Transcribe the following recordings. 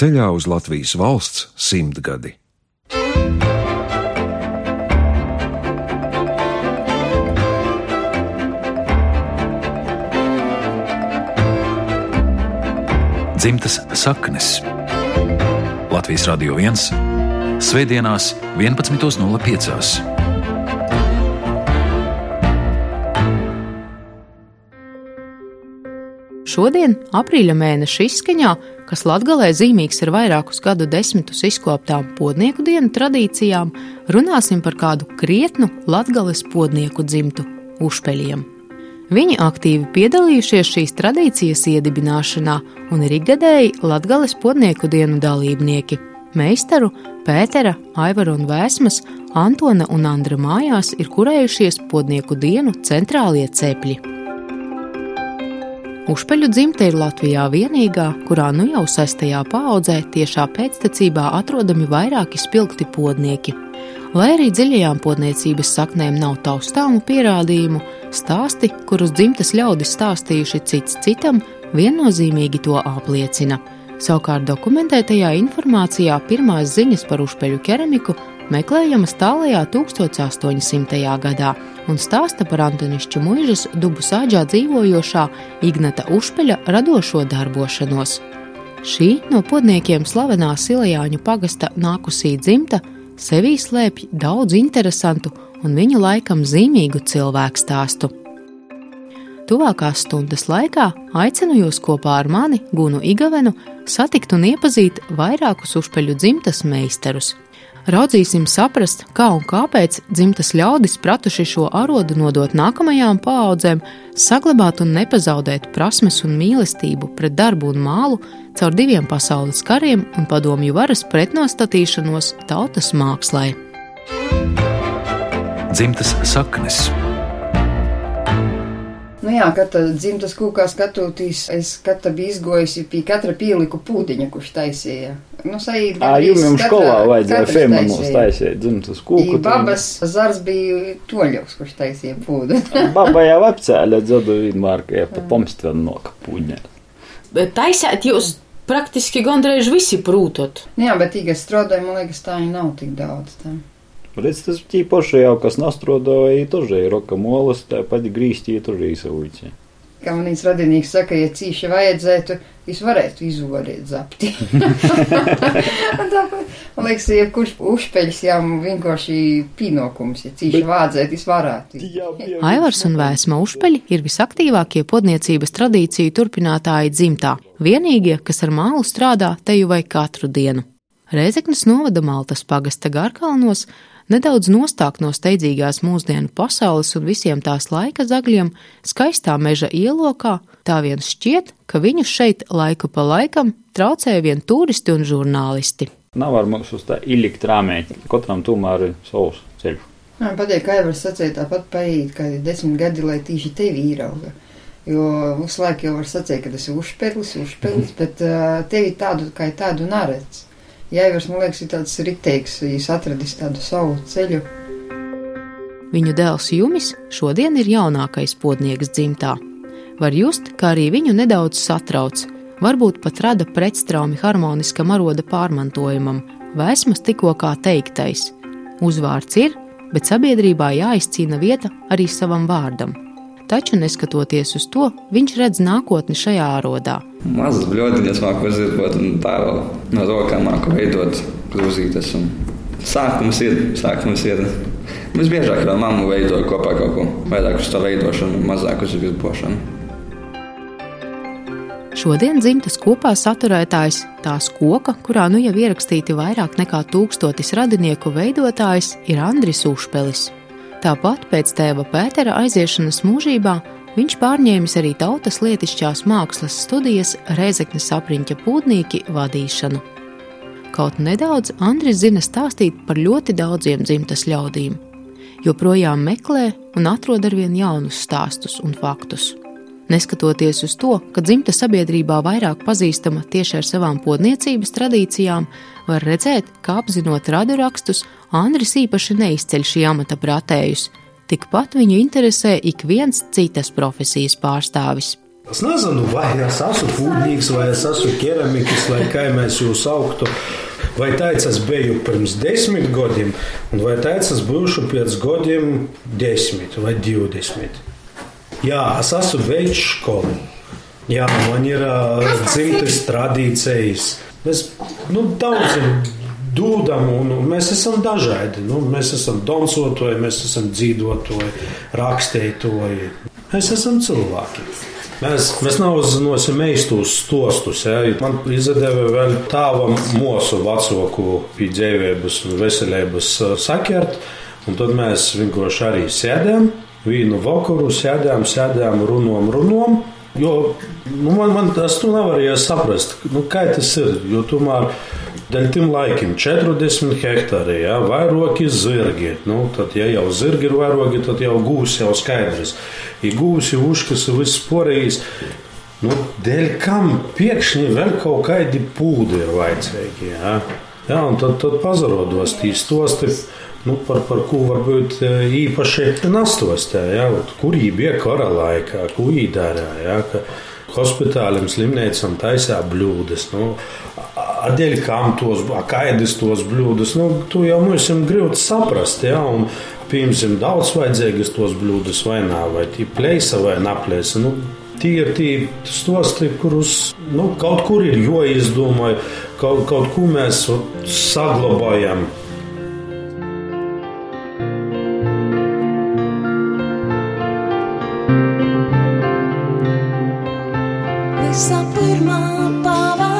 ceļā uz Latvijas valsts simtgadi. Dzimtas saknes Latvijas Radio 1 Svētdienās 11.05. Šodien, aprīļa mēneša izskaņā, kas latgalē zīmīgs ar vairākus gadu desmitus izkoptām podnieku dienu tradīcijām, runāsim par kādu krietnu latgales podnieku dzimtu - Ušpeļiem. Viņi aktīvi piedalījušies šīs tradīcijas iedibināšanā un ir ikgadēji latgales podnieku dienu dalībnieki. Meistaru Pētera, Aivara un Vēsmas, Antona un Andra mājās ir kurējušies podnieku dienu centrālie cepļi. Ušpeļu dzimte ir Latvijā vienīgā, kurā nu jau sestajā paudzē tiešā pēctecībā atrodami vairāki spilgti podnieki. Lai arī dziļajām podniecības saknēm nav taustāmu pierādījumu, stāsti, kurus dzimtas ļaudis stāstījuši cits citam, viennozīmīgi to apliecina. Savukārt dokumentētajā informācijā pirmās ziņas par ušpeļu keramiku meklējamas tālajā 1800. gadā un stāsta par Antonišķu mūžas dubu sāģā dzīvojošā Ignata Ušpeļa radošo darbošanos. Šī no podniekiem slavenā Silajāņu pagasta nākusī dzimta sevī slēpj daudz interesantu un viņu laikam zīmīgu cilvēku stāstu. Tuvākās stundas laikā aicinu jūs kopā ar mani, Gunu Igavenu, satikt un iepazīt vairākus uzpeļu dzimtas meistarus – Raudzīsim saprast, kā un kāpēc dzimtas ļaudis pratuši šo arodu nodot nākamajām paaudzēm, saglabāt un nepazaudēt prasmes un mīlestību pret darbu un mālu caur diviem pasaules kariem un padomju varas pretnostatīšanos tautas mākslai. Dzimtas saknes Nu jā, katra dzimtas kūkā skatoties, es katra biju izgojusi pie katra pieliku pūdiņa, kurš taisīja. Nu, saīt, Ā, jums skolā vajadzēja feminus taisīt dzimtas kūku. I babas zars bija toļovs, kurš taisīja pūdu. Baba jau apcēla dzadu vienmēr, ka pa pomstvenu noka pūņa. Bet taisēt jūs praktiski gandrīz visi prūtot. Nu jā, bet tikai strādāja, man liekas, tā jau nav tik daudz. Tā. Redz, tas tīpaši jau, kas nastrodoja, тоже roka molas, tāpat grīstī тоже izauģi. Kā manīs radinieks saka, ja cīši vajadzētu, es varētu izvarēt zapti. Man liekas, ja kurš uzpeļs jau vienkārši pienākums, ja cīši vajadzētu, es varētu. Aivars un Vēsma uzpeļi ir visaktīvākie podniecības tradīciju turpinātāji dzimtā. Vienīgie, kas ar mālu strādā teju vai katru dienu. Reizeknas novada Maltas pagasta Garkalnos Nedaudz nostāk no steidzīgās mūsdienu pasaules un visiem tās laika zagļiem, skaistā meža ielokā, tā vien šķiet, ka viņus šeit laiku pa laikam traucēja vien turisti un žurnālisti. Nav ar mums uz tā ilikt rāmēt, katram tomēr ir savs ceļš. Man patīk, kā jau var sacīt, tāpat paiet, ka ir desmit gadi, lai tīši tevi īrauga. Jo visu laiku jau var sacīt, ka tas ir uzspēlis, uzspēlis, bet uh, tevi tādu kā tādu neredz. Jāivars, man liekas, ir tāds riteiks, viņš atradis tādu savu ceļu. Viņu dēls Jumis šodien ir jaunākais podnieks dzimtā. Var just, kā arī viņu nedaudz satrauc, varbūt pat rada pretstraumi harmoniskam aroda pārmantojumam, vēsmas tikko kā teiktais. Uzvārds ir, bet sabiedrībā jāizcīna vieta arī savam vārdam taču neskatoties uz to, viņš redz nākotni šajā arodā. Mazas bļodiņas māku uzzīmēt, un tā vēl no rokām māku veidot krūzītes. Sākums ir, sākums ir. Visbiežāk ar mammu veidoju kopā kaut ko vairāk uz to veidošanu, mazāk uz izbošanu. Šodien dzimtas kopā saturētājs tās koka, kurā nu jau ierakstīti vairāk nekā tūkstotis radinieku veidotājs, ir Andris Užpelis. Tāpat pēc tēva Pētera aiziešanas mūžībā viņš pārņēmis arī tautas lietišķās mākslas studijas Reizeknes apriņķa pūtnieki vadīšanu. Kaut nedaudz Andris zina stāstīt par ļoti daudziem dzimtas ļaudīm, joprojām meklē un atrod arvien jaunus stāstus un faktus. Neskatoties uz to, ka dzimta sabiedrībā vairāk pazīstama tieši ar savām podniecības tradīcijām, var redzēt, ka apzinot radurakstus, Andris īpaši neizceļ šī amata pratējus. Tikpat viņu interesē ik viens citas profesijas pārstāvis. Es nezinu, vai es esmu pūļņīgs, vai es esmu keramikas, vai kā mēs jūs augtu. Vai tāds es biju pirms desmit gadiem, vai tāds es būšu pēc gadiem desmit vai divdesmit. Jā, es esmu beidzis skolu. Jā, man ir uh, dzimtas tradīcijas. Mēs nu, daudziem dūdam, un, un mēs esam dažādi. Nu, mēs esam dansotoji, mēs esam dzīvotoji, rakstītoji. Mēs esam cilvēki. Mēs, mēs neuzzināsim īstos stostus. Ja? Man izdeva vēl tāvam mūsu vecāku pie dzīvības un veselības sakert, un tad mēs vienkārši arī sēdējām. Vienu vakaru sēdējām, sēdējām, runājām, runājām. Jo nu, man, man tas nu nevarēja saprast, nu, kā tas ir. Jo tomēr Dēļ tam laikam 40 hektāri, ja, vairogi zirgi. Nu, tad, ja jau zirgi ir vairogi, tad jau gūs jau skaidrs. Ja gūs jau uzkas viss porējis. Nu, dēļ kam pēkšņi vēl kaut kādi pūdi ir vajadzīgi. Ja? Ja, un tad, tad pazarodos tīs stosti. Nu, par, par ko varbūt e, īpaši nastostē, ja? kur viņi bija kara laikā, ko darīja. Ja? Hospitālim, slimnīcam taisā bļūdas. Nu, Dēļ kam tos, kādas tos blūdus, nu, tu jau mums ir grūti saprast, ja, un piemēram, daudz vajadzīgas tos blūdus vai nav, vai tie plēsa vai naplēsa. Nu, tie ir tie stosti, kurus nu, kaut kur ir jāizdomā, kaut, kaut ko mēs saglabājam. Dzimtas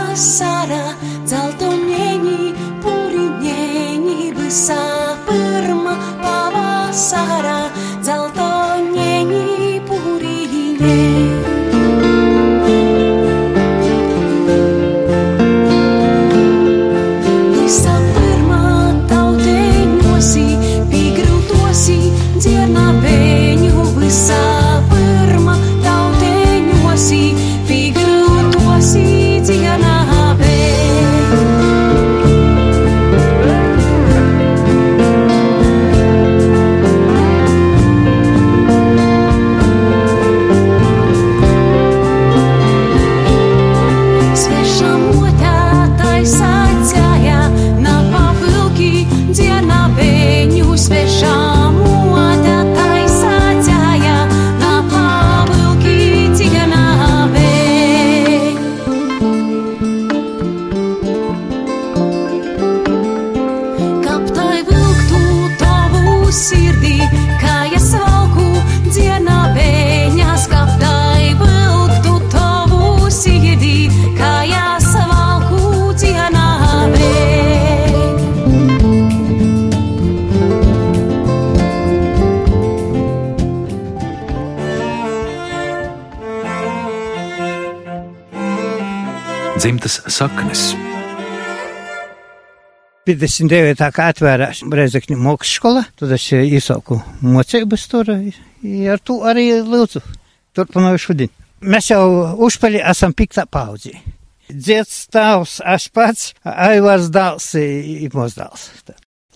saknes. 59. kā atvērās Brezekņu mūks skola, tad es īsāku mocības tur, ar to arī lūdzu turpināju šodien. Mēs jau uzpaļi esam piktā paudzī. Dziets tavs, aš pats, aivars dāls, imos dāls.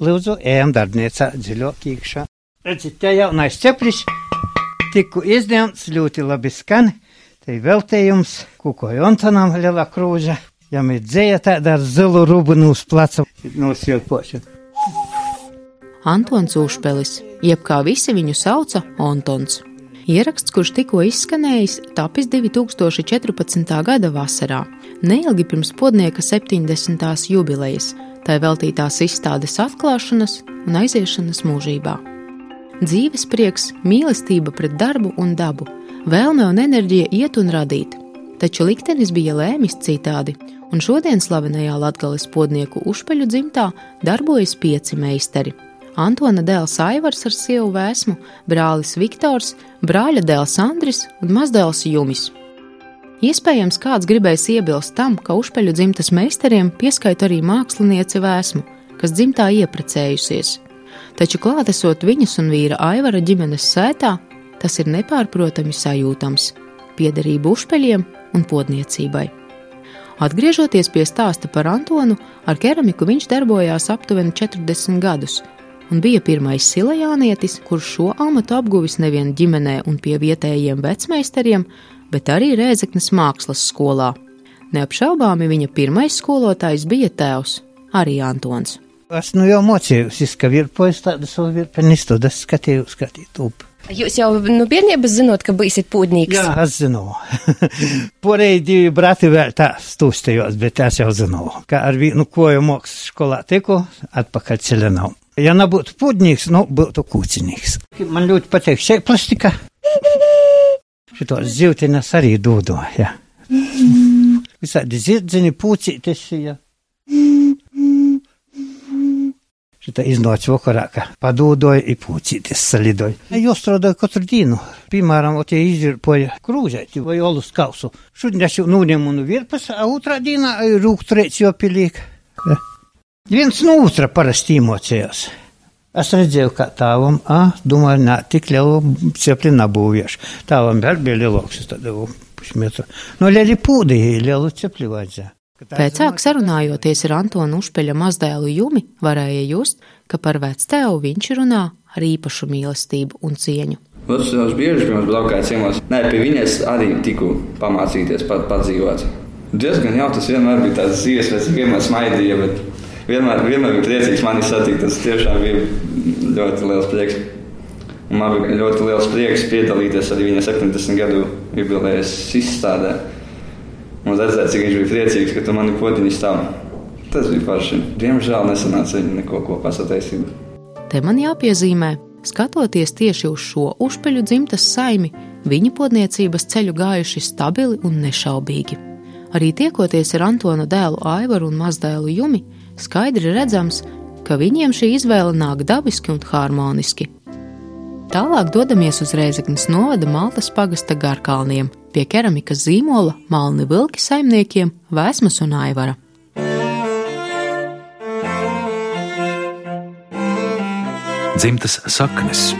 Lūdzu, ejam darbniecā dziļāk iekšā. Redziet, te jaunais ceplis, tikku izņemts, ļoti labi skan. Te veltījums Kuko Jontanam liela krūža, jam ir dzēja tāda ar zilu rubinu uz placa nosiet pošu. Antons Užpelis, jeb kā visi viņu sauca, Antons. Ieraksts, kurš tikko izskanējis, tapis 2014. gada vasarā, neilgi pirms podnieka 70. jubilejas, tai veltītās izstādes atklāšanas un aiziešanas mūžībā. Dzīves prieks, mīlestība pret darbu un dabu – Vēlme un enerģija iet un radīt, taču liktenis bija lēmis citādi, un šodien slavenajā latgales podnieku užpeļu dzimtā darbojas pieci meistari. Antona dēls Aivars ar sievu vēsmu, brālis Viktors, brāļa dēls Andris un mazdēls Jumis. Iespējams, kāds gribēs iebilst tam, ka užpeļu dzimtas meistariem pieskaita arī mākslinieci vēsmu, kas dzimtā ieprecējusies. Taču klātesot viņas un vīra Aivara ģimenes sētā, tas ir nepārprotami sajūtams - piederība uzpeļiem un podniecībai. Atgriežoties pie stāsta par Antonu, ar keramiku viņš darbojās aptuveni 40 gadus un bija pirmais silajānietis, kurš šo amatu apguvis nevien ģimenē un pie vietējiem vecmeistariem, bet arī Rēzeknes mākslas skolā. Neapšaubāmi viņa pirmais skolotājs bija tēvs, arī Antons. Es nu jau mocījos, ka virpojas tādas vēl virpenistu, es skatījos, skatīt upi. Jūs jau no bērnības zinot, ka būsiet pūdnīgs? Jā, es zinu. Porēji divi brati vēl tā stūstējos, bet es jau zinu, ka ar vienu koju mākslas skolā tiku, atpakaļ ceļa nav. Ja nebūtu pūdnīgs, nu, būtu kūcinīgs. Man ļoti patīk šeit plastika. Šitos zivtiņas arī dodo, jā. Visādi zirdziņi, pūcītes, jā. Šitą iznoć vokoraka. Pa dudoj i pucite salidoj. E jo stradoj kotrdinu. Pimaram, ote izir polje kružajti, voj olu skausu. Šudnja se nunemu nu virpas, a utra dina rūk trecio pilik. E. Eh. Viens nu utra parasti mocējos. Aš redzėjau, kad tavam, a, domāju, ne, tik lielu ceplina buvo vieš. Tavam berbėlė loksis tada buvo pusmetro. Nu, lieli pūdai, lielu ceplivadzė. Pēcāk sarunājoties ar Antonu Užpeļa mazdēlu Jumi, varēja just, ka par vectēvu viņš runā ar īpašu mīlestību un cieņu. Es jau bieži pirms braukāju ciemos. Nē, pie viņas arī tiku pamācīties, pat padzīvot. Diezgan jau tas vienmēr bija tāds dzīves, pēc vienmēr smaidīja, bet vienmēr, vienmēr bija priecīgs mani satikt. Tas tiešām bija ļoti liels prieks. Un man bija ļoti liels prieks piedalīties arī viņa 70 gadu jubilejas izstādē. Un redzēt, cik viņš bija priecīgs, ka tu mani podziņi stāv. Tas bija paši. Diemžēl nesanāca viņa neko kopā sataisīt. Te man jāpiezīmē, skatoties tieši uz šo uzpeļu dzimtas saimi, viņa podniecības ceļu gājuši stabili un nešaubīgi. Arī tiekoties ar Antona dēlu Aivaru un mazdēlu Jumi, skaidri redzams, ka viņiem šī izvēle nāk dabiski un harmoniski. Tālāk dodamies uz Rēzeknas novada Maltas pagasta garkalniem, pie keramikas zīmola Malni Vilki saimniekiem Vēsmas un Aivara. Dzimtas saknes.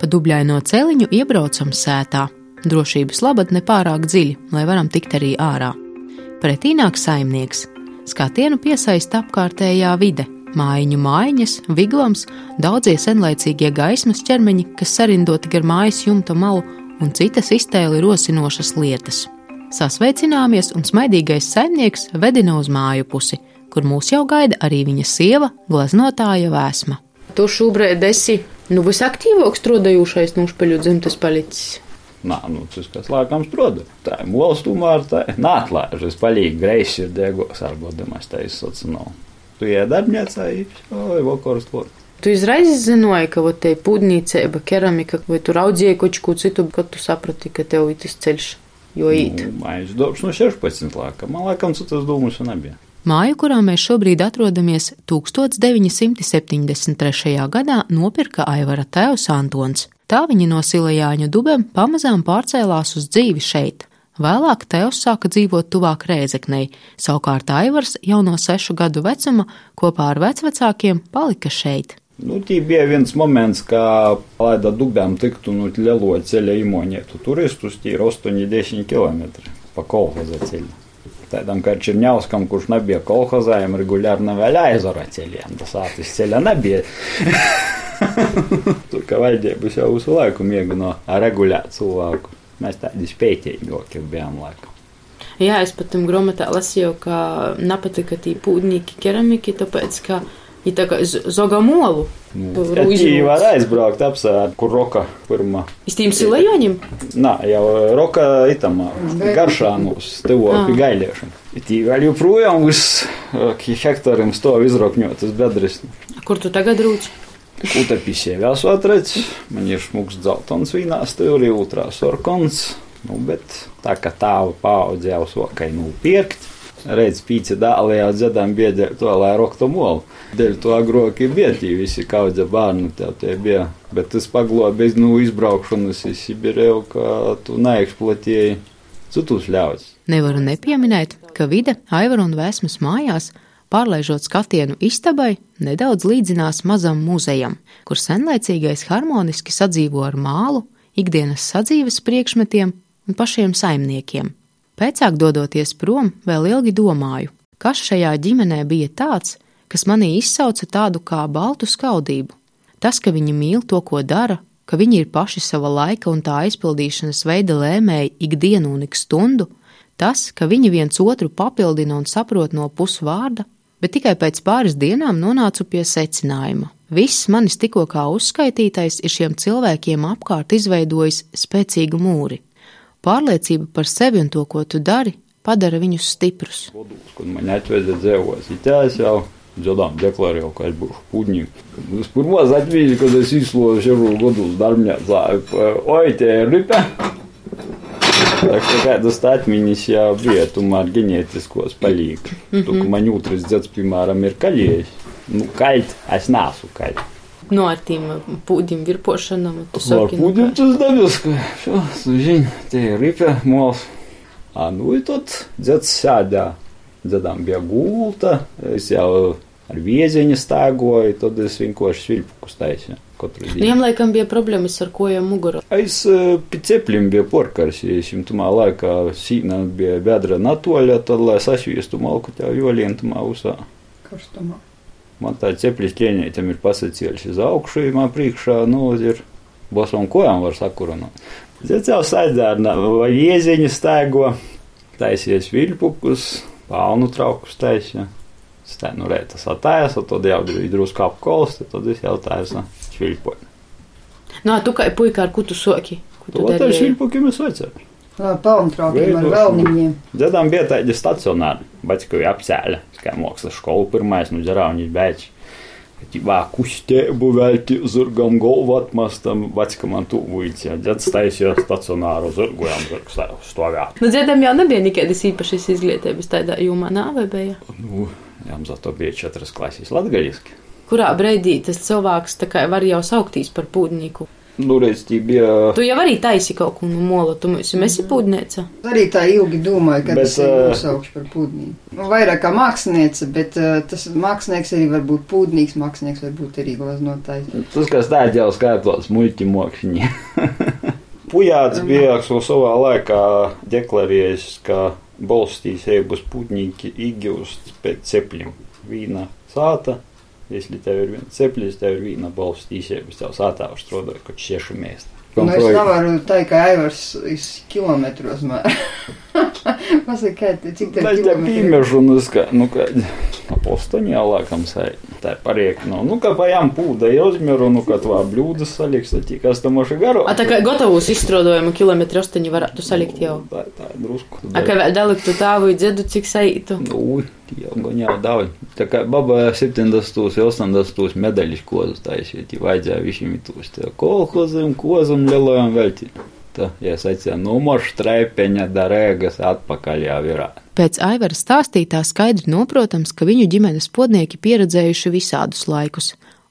Pa dubļaino celiņu iebraucam sētā. Drošības labad nepārāk dziļi, lai varam tikt arī ārā. Pretī nāk saimnieks. Skatienu piesaista apkārtējā vide, mājiņu mājiņas, viglams, daudzie senlaicīgie gaismas ķermeņi, kas sarindoti gar mājas jumta malu, un citas iztēli rosinošas lietas. Sasveicināmies, un smaidīgais saimnieks vedina uz māju pusi, kur mūs jau gaida arī viņa sieva, gleznotāja vēsma. Tu šobrīd esi nu, visaktīvāks strādājošais nušpeļu dzimtas palicis. Nā, nu, tas kas lēkams proda. Tā ir molas tomēr, tā ir nāklāžas, palīgi greisi ir degos, arba demās tā izsaca nav. Tu iedarbņēcā, oi, vakars klot. Tu izreiz zināji, ka te ir pūdnīcība, keramika, vai tu raudzēji kaut ko citu, kad tu saprati, ka tev ir tas ceļš, jo īt. Nu, Mājas darbs no 16 lēkam, man lēkam citas domas nebija. Māju, kurā mēs šobrīd atrodamies, 1973. gadā nopirka Aivara tēvs Antons. Tā viņi no Silajāņu dubem pamazām pārcēlās uz dzīvi šeit. Vēlāk Tevs sāka dzīvot tuvāk Rēzeknei, savukārt Aivars jau no sešu gadu vecuma kopā ar vecvecākiem palika šeit. Nu, tī bija viens moments, kā laida dubēm tiktu nu lielo ceļa imoņētu turistus, tī ir 8-10 km pa kolhoza ceļu. Tādam kā Čirņauskam, kurš nebija kolhozājiem, regulāri nevēļā ezera ceļiem, tas ātris ceļa nebija. Tur kā valdības jau visu laiku mēģina regulēt cilvēku. Mēs tādi spēcīgi bijām laikam. Jā, es pat tam grāmatā lasīju, ka nepatika tī pūdnīgi keramiki, tāpēc, ka ir tā kā zogamolu. Nu, Viņi var aizbraukt apsvērt, kur roka pirmā. Iz tīm silajoņiem? Nā, jau roka itamā, garšānos, tevo pie gailiešiem. Tī vēl joprojām uz hektariem stov izrokņotas bedres. Kur tu tagad rūci? Kutapisē vēl sotrēc, man ir šmuks dzeltons vīnā stūri, otrā sorkons, nu, bet tā kā tāva paudze jau sokai nupirkt. Redz, pīci dāli jau dziedām biedē to, lai roktu molu. Dēļ to agroki biedī visi kaudze bērnu tev tie bija. Bet tas paglobēs nu izbraukšanas iz Sibirēju, ka tu neeksploatēji citus ļaudis. Nevaru nepieminēt, ka vide Aivara un Vēsmas mājās pārlaižot skatienu istabai, nedaudz līdzinās mazam muzejam, kur senlaicīgais harmoniski sadzīvo ar mālu, ikdienas sadzīves priekšmetiem un pašiem saimniekiem. Pēcāk dodoties prom, vēl ilgi domāju, kas šajā ģimenē bija tāds, kas manī izsauca tādu kā baltu skaudību. Tas, ka viņi mīl to, ko dara, ka viņi ir paši sava laika un tā aizpildīšanas veida lēmēji ikdienu un ik stundu, tas, ka viņi viens otru papildina un saprot no pusvārda, bet tikai pēc pāris dienām nonācu pie secinājuma. Viss manis tikko kā uzskaitītais ir šiem cilvēkiem apkārt izveidojis spēcīgu mūri. Pārliecība par sevi un to, ko tu dari, padara viņus stiprus. Kad man atveda dzīvos, itās jau dzirdām deklarēju, ka es būšu pūģņīgi. Es pirmo atbīdi, kad es izslovu šeru godus darbņā, oi, tie ir ripe. Tā kā kādas atmiņas jau bija, tomēr ģenētiskos paliek. Mm -hmm. Tu, man jūtas dzirds, piemēram, ir kaļieši. Nu, kaļt, es nesu kaļt. Nu, ar tiem pūdim virpošanam, tu saki. Ar pūdim tas dabiski. Šo, sužiņ, te ir ripe, mols. A, nu, i tot dzirds sēdā. Dzirdām bija gulta, es jau ar vieziņu stāgoju, tad es vienkārši svilpu kustaisu katru dienu. Viņam laikam bija problēmas ar kojām mugurā. Es uh, piceplim biju porkarsījis, un tumā laikā sīna bija bedra natoļa, tad, lai sasviestu malku tev jolientumā usā. Karstumā. Man tā ceplis ķēņētam ir pasacījuši uz augšu, man priekšā, nu, ir bosam kojām var sakurunāt. Tad jau saidārna vai ieziņu stēgo, taisies viļpukus, paunu traukus taisīja. Tā nu rēta satājas, tad jau drusku apkolst, tad es jau taisu šviļpoju. Nā, Nu, tu kā puika, ar ko tu soki? Ko tu ir darīji? šviļpuki mēs vecāki. Palmtraukiem ar vēlniņiem. Dzirdām, bija tādi stacionāri, jau apcēla, kā mākslas skola pirmais, nu, dzerāņi beidz. Vā, kustēbu velti zurgam galvu atmastam, vecka man tu uīcija. Dzird staisīja stacionāru zurgojām, zurg stāvēt. Nu, dzirdam, jau nebija nekādas īpašas izglītības tādā jomā, nā, vai bija? Nu, jām zato bija četras klases latgaļiski. Kurā brīdī tas cilvēks var jau sauktīs par pūdnieku? Nu, redz, tī bija. Tu jau arī taisi kaut ko no mola, tu mums esi pūdniece. Arī tā ilgi domāju, ka Bet, tas ir nosaukts par pūdnīcu. Nu, vairāk kā māksliniece, bet uh, tas mākslinieks arī var būt pūdnīgs, mākslinieks var būt arī glaznotājs. Tas, kas tā jau skaitos multimokšņi. Pujāts bija so savā laikā deklarējis, ka balstīs uz putnīgi iegūst pēc cepļiem. Vīna sāta, если tev ir viena cepļas, tev ir vīna balstīsies, tev sātā uzstrodoja kaut šiešu mēstu. Nu, es nevaru tā, ka Aivars iz kilometros mēr. Pasaka, kā te, cik tev Es te kilometri? pīmežu, nu, ska, nu, ka, apostoņā laikam sai. Tā nu, nu, ka pajām pūda rozmieru, nu, ka tvā bļūdas saliks, tad tikas tam maši garo. A tā kā gatavus izstrādājumu kilometru astoņi varētu salikt jau. Tā, tā ir drusku. A kā daliktu tāvu dziedu, cik saitu? Nu, jau jau daudz. Tā kā baba 70, 80 medaļas kozas taisīt, ja vajadzēja visiem te kolhozim, kozam lielajam veltīt. Tā, ja sacīja, nu, moš trēpeņa darēgas atpakaļ jau ir. Pēc Aivara stāstītā skaidri noprotams, ka viņu ģimenes podnieki pieredzējuši visādus laikus,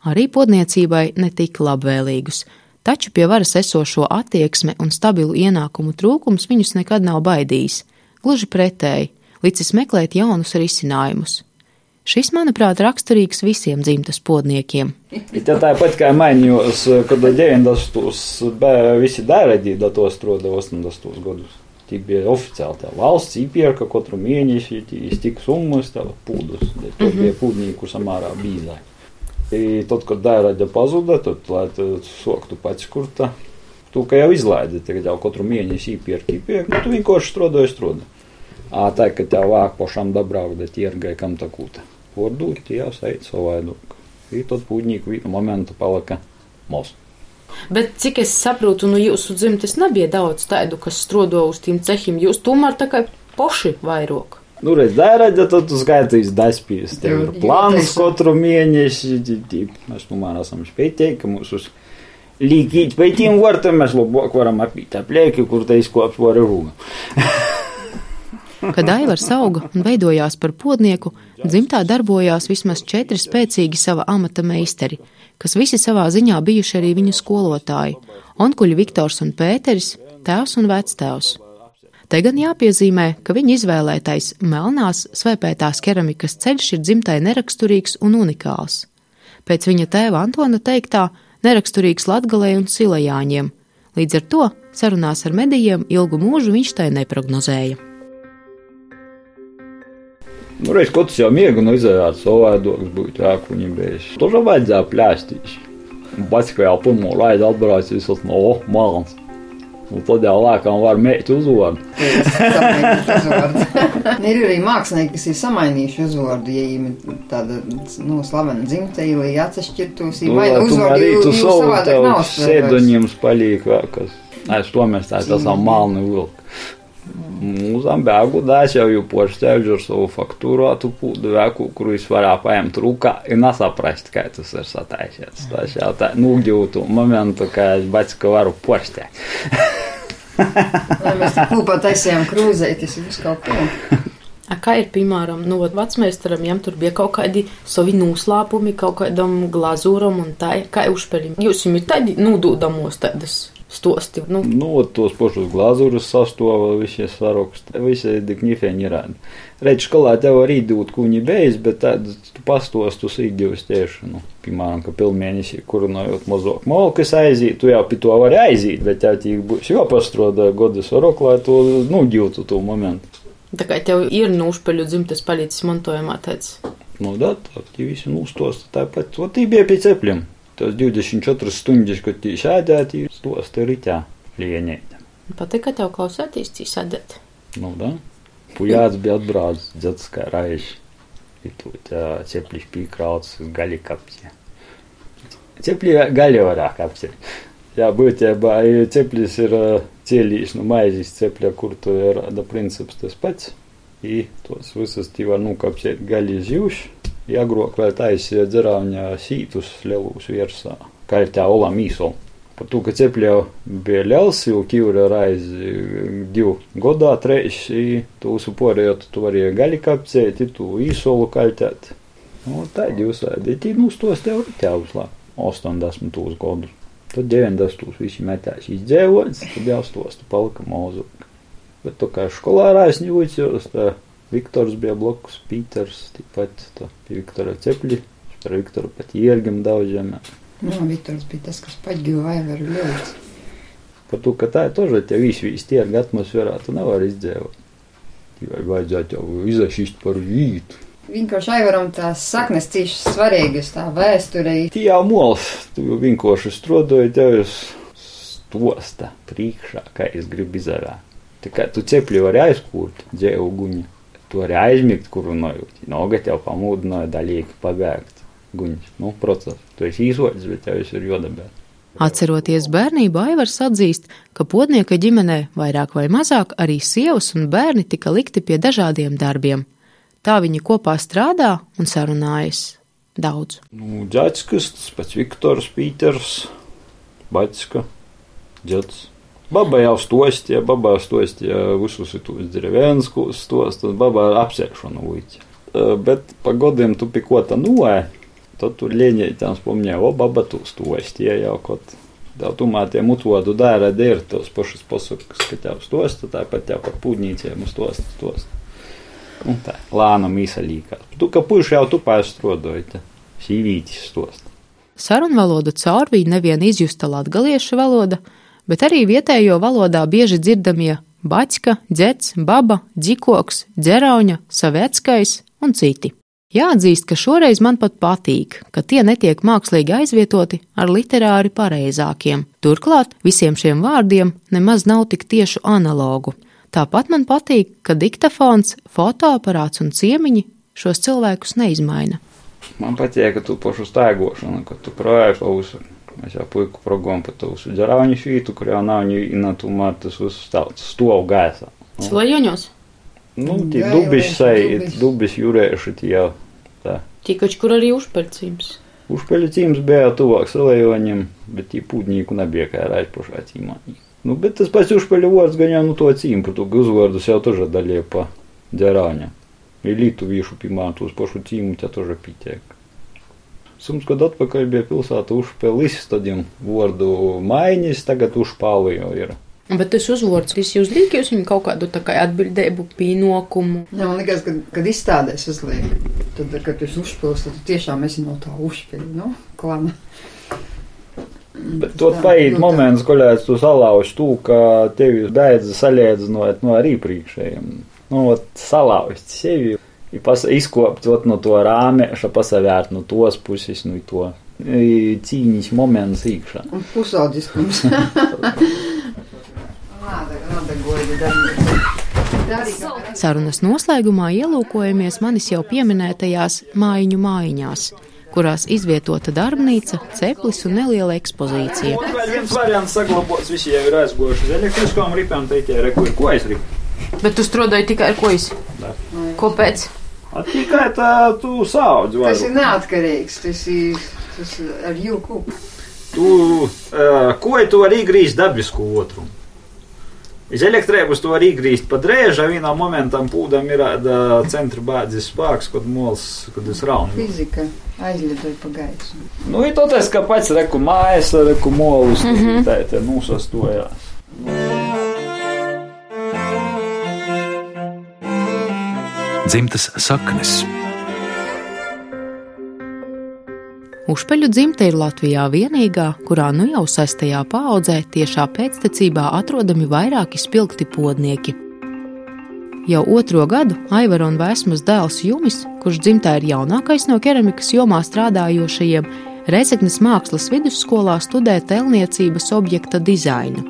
arī podniecībai ne tik labvēlīgus. Taču pie varas esošo attieksme un stabilu ienākumu trūkums viņus nekad nav baidījis. Gluži pretēji, licis meklēt jaunus risinājumus. Šis, manuprāt, raksturīgs visiem dzimtas podniekiem. Ja tāpat kā mainījos, kad 90. bija visi dārēdī, da to stroda 80. gadus. Bija oficiāli tā valsts īpērka katru mēnesi, tik summas, tā pūdus. Tur bija pūdnieku samārā bīzai. I tad, kad dārēdī pazuda, tad, lai tu soktu pats kurta, tu kā jau izlaidi, tagad jau katru mēnesi īpērka, īpērka, nu tu vienkārši strodoji, strodoji. A tā, ka tev vāk pašam dabraukda tirgai, kam tā kūta. Vordūt, tie jau sait savādāk. I tad pūdnieku vienu momentu palika mūsu. Bet cik es saprotu, no jūsu dzimtes nebija daudz tādu, kas strodo uz tiem cehiem. Jūs tomēr tā kā poši vairāk. Nu, redz, dārēģi, tad tu skaitīs daspīs. Tev ir plāns katru ti- Mēs tomēr esam spētīgi, ka mūsu līgīt pēc tiem vārtiem mēs labāk varam apīt aplieki, kur te izkops var rūga. Kad Aivars auga un veidojās par podnieku, dzimtā darbojās vismaz četri spēcīgi sava amata meistari, kas visi savā ziņā bijuši arī viņu skolotāji - onkuļi Viktors un Pēteris, tēvs un vectēvs. Te gan jāpiezīmē, ka viņa izvēlētais melnās, svēpētās keramikas ceļš ir dzimtai neraksturīgs un unikāls. Pēc viņa tēva Antona teiktā, neraksturīgs Latgalē un Silajāņiem. Līdz ar to sarunās ar medijiem ilgu mūžu viņš tai neprognozēja. Nu, reiz katrs jau miega, nu, izējāt savādāks būtu jākuņi bēs. Tur jau vajadzēja plēstīt. Bačka jau pirmo raidu atbrauc, visas no oh, malns. Un tad jau lēkām var mēģināt uzvārdu. ir arī mākslinieki, kas ir samainījuši uzvārdu, ja viņiem ir tāda nu, slavena dzimta, lai atsevišķirtos. Nu, Vai nu uzvārdu arī tu savu sēdoņiem spalīgi kas. Es to mēs tā esam malni vilki. Mūzām bēgu dāš jau jau pošķēļu ar savu faktūrotu pūdu vēku, kuru es varētu paņemt rūkā un nesaprast, kā tas ir sataisies. Tas jau tā nūģūtu momentu, ka es baķi varu pošķēt. Lai mēs tā kopā taisījām krūzēties uz kaut ko. A Kā ir, piemēram, nu, vecmeistaram, jām tur bija kaut kādi savi noslēpumi, kaut kādam glazūram un tā, kā uzpeļam. Jūs jums ir tādi nūdūdamos tādas stosti, nu, Nu, вот tos pašus glazūrus sastāvā, visi saraksti, visi dikņifēņi ir. Redz, skolā tev arī dūt kuņi beidz, bet tad tu pastostus īdījus tieši, nu, piemēram, ka pilnmēnesī kurunājot mazāk malkas aiziet, tu jau pie to vari aiziet, bet tev tīk būs jāpastroda godas sarok, lai tu, nu, ģiltu to momentu. tā kā tev ir nūšpeļu dzimtes palicis mantojumā tāds. Nu, da, tā, tie visi nūstosta tāpat, o tī bija pie cepļiem. Tas 24 stundas, kad tī sēdēti, stosta ritā lienēt. Patīk, ka tev klausēties, cīs sadēt. Nu, da. Pujāts bija atbraucis, dzats kā raiši. Ir tu tā cepļš pīkrauts uz gaļi kapsi. Cepļi gaļi varāk kapsi. Jā, būtībā ja cepļis ir cielīs no maizes cepļa, kur tu ir da princips tas pats. I tos visas tī var nukapsēt gaļi zivši. Jāgrok vēl taisīja dzerāņa sītus lielūs virsā. Kā ir tā olam īsola. Par to, ka cepļā bija liels, jau kīvra raiz divu godā, treis, i tu uzupārējot, tu varēji gaļi kapcēt, i tu īsolu kaļtēt. Nu, tā ir visādi. Tī nu stos tev ir tēvs lā, 80 gadus. Tad 90 visi metās izdzēvots, tad jau stos tu palika mūzika. Bet tu kā skolā raiz ņūcījos, tā Viktors bija blakus, Pīters, tāpat tā, pie Viktora cepļi, par Viktoru pat iergam daudziem. Nu, no, Viktors bija tas, kas paģīva vaivaru ļauts. Par to, ka tā ir toža, tie visi visi tierga atmosfērā, tu nevar izdzēvot. Vai vajadzētu jau izašīst par vītu. Vienkārši aivaram tās saknes cīši svarīgas tā vēsturei. Tī jau mols, tu jau vienkārši strodoji, tev jūs stosta priekšā, kā es gribu izarā. Tā kā tu cepļi vari aizkūt dzēvu guņu tu vari aizmigt, kur runājot. Noga tev pamūdināja daļīgi pabēgt guņus. Nu, process. Tu esi īsots, bet tev ir jodabēt. Atceroties bērnību, Aivars atzīst, ka podnieka ģimenē vairāk vai mazāk arī sievas un bērni tika likti pie dažādiem darbiem. Tā viņi kopā strādā un sarunājas daudz. Nu, tas pats Viktors, Pīters, Baļska, Džats. Baba jau stostie, baba stostie visus tos drevenskus stos, tad baba apsēšanu līdzi. Bet pa godiem tu pikota noē, tad tur lieņētām spomņē, o baba tu stostie jau kaut. Tā tumā tie mutvodu dēra ir tos pašus pasakas, ka tev stosta, tāpat tev par pūdnīciem stosta, stosta. Un tā, lāna mīsa līkās. Tu, ka puši jau tu pārstrodoji, sīvītis stosta. Sarunvalodu caur bija nevien izjusta latgaliešu valoda, bet arī vietējo valodā bieži dzirdamie baķka, dzets, baba, dzikoks, dzerauņa, saveckais un citi. Jāatzīst, ka šoreiz man pat patīk, ka tie netiek mākslīgi aizvietoti ar literāri pareizākiem. Turklāt visiem šiem vārdiem nemaz nav tik tiešu analogu. Tāpat man patīk, ka diktafons, fotoaparāts un ciemiņi šos cilvēkus neizmaina. Man patīk, ka tu pašu staigošanu, ka tu projāji pa visu. Mēs jau puiku progom pa to visu dzerauņu šītu, kur jau nav viņa tomēr tas viss stāvs stov gaisā. Slojoņos, Nu, tie Jā, dubiši jau, sai, dubiši. dubiši jūrēši tie jau tā. tikač, kur arī uzpercības. Užpeļcīms bija tuvāk salējoņiem, bet tie pūdņīku nebija kā raiz pašā cīmā. Nu, bet tas pats užpeļu vārds gan jau nu to cīm, par to uzvārdus jau тоже daļie pa dzerāņa. Ir lietuviešu piemēram tos pašu cīmu, tie тоже pītiek. Sums, kad atpakaļ bija pilsēta užpelis, tādiem vārdu maiņas, tagad užpāli jau ir. Bet tas uzvārds, kas jūs liek, jūs viņam kaut kādu tā kā atbildību, pienākumu. Jā, man liekas, ka, kad izstādēs uzliek, tad, kad tu uzpilsi, tad tu tiešām esi no tā uzpili, nu, klana. Bet tur paiet moments, kad tu salauž to, ka tevi daidza salīdzinot no arī priekšējiem. Nu, ot, salauzt sevi, izkopt ot, no to rāmēša, pasavērt no tos puses, no to i cīņas moments iekšā. Darbi. Sarunas noslēgumā ielūkojamies manis jau pieminētajās mājiņu mājiņās, kurās izvietota darbnīca, ceplis un neliela ekspozīcija. Bet tu strādāji tikai ar ko es? Kāpēc? A tikai tā tu saudz Tas ir neatkarīgs, tas ir, tas ir ar jūku. Tu, uh, ko tu vari grīzt dabisku otrumu? Iz elektrības to var izgriezt pa drēžu, vienā momentā pūdam ir āda centra bāzes spēks, kad mols, kad es raunu. Fizika aizlidoja pa gaisu. Nu, ir tas, ka pats reku mājas, reku molus, mm -hmm. tā te nūsastojās. Dzimtas saknes. Užpeļu dzimte ir Latvijā vienīgā, kurā nu jau sestajā paaudzē tiešā pēctecībā atrodami vairāki spilgti podnieki. Jau otro gadu Aivara un Vēsmas dēls Jumis, kurš dzimtē ir jaunākais no keramikas jomā strādājošajiem, Reizeknas mākslas vidusskolā studē tēlniecības objekta dizainu.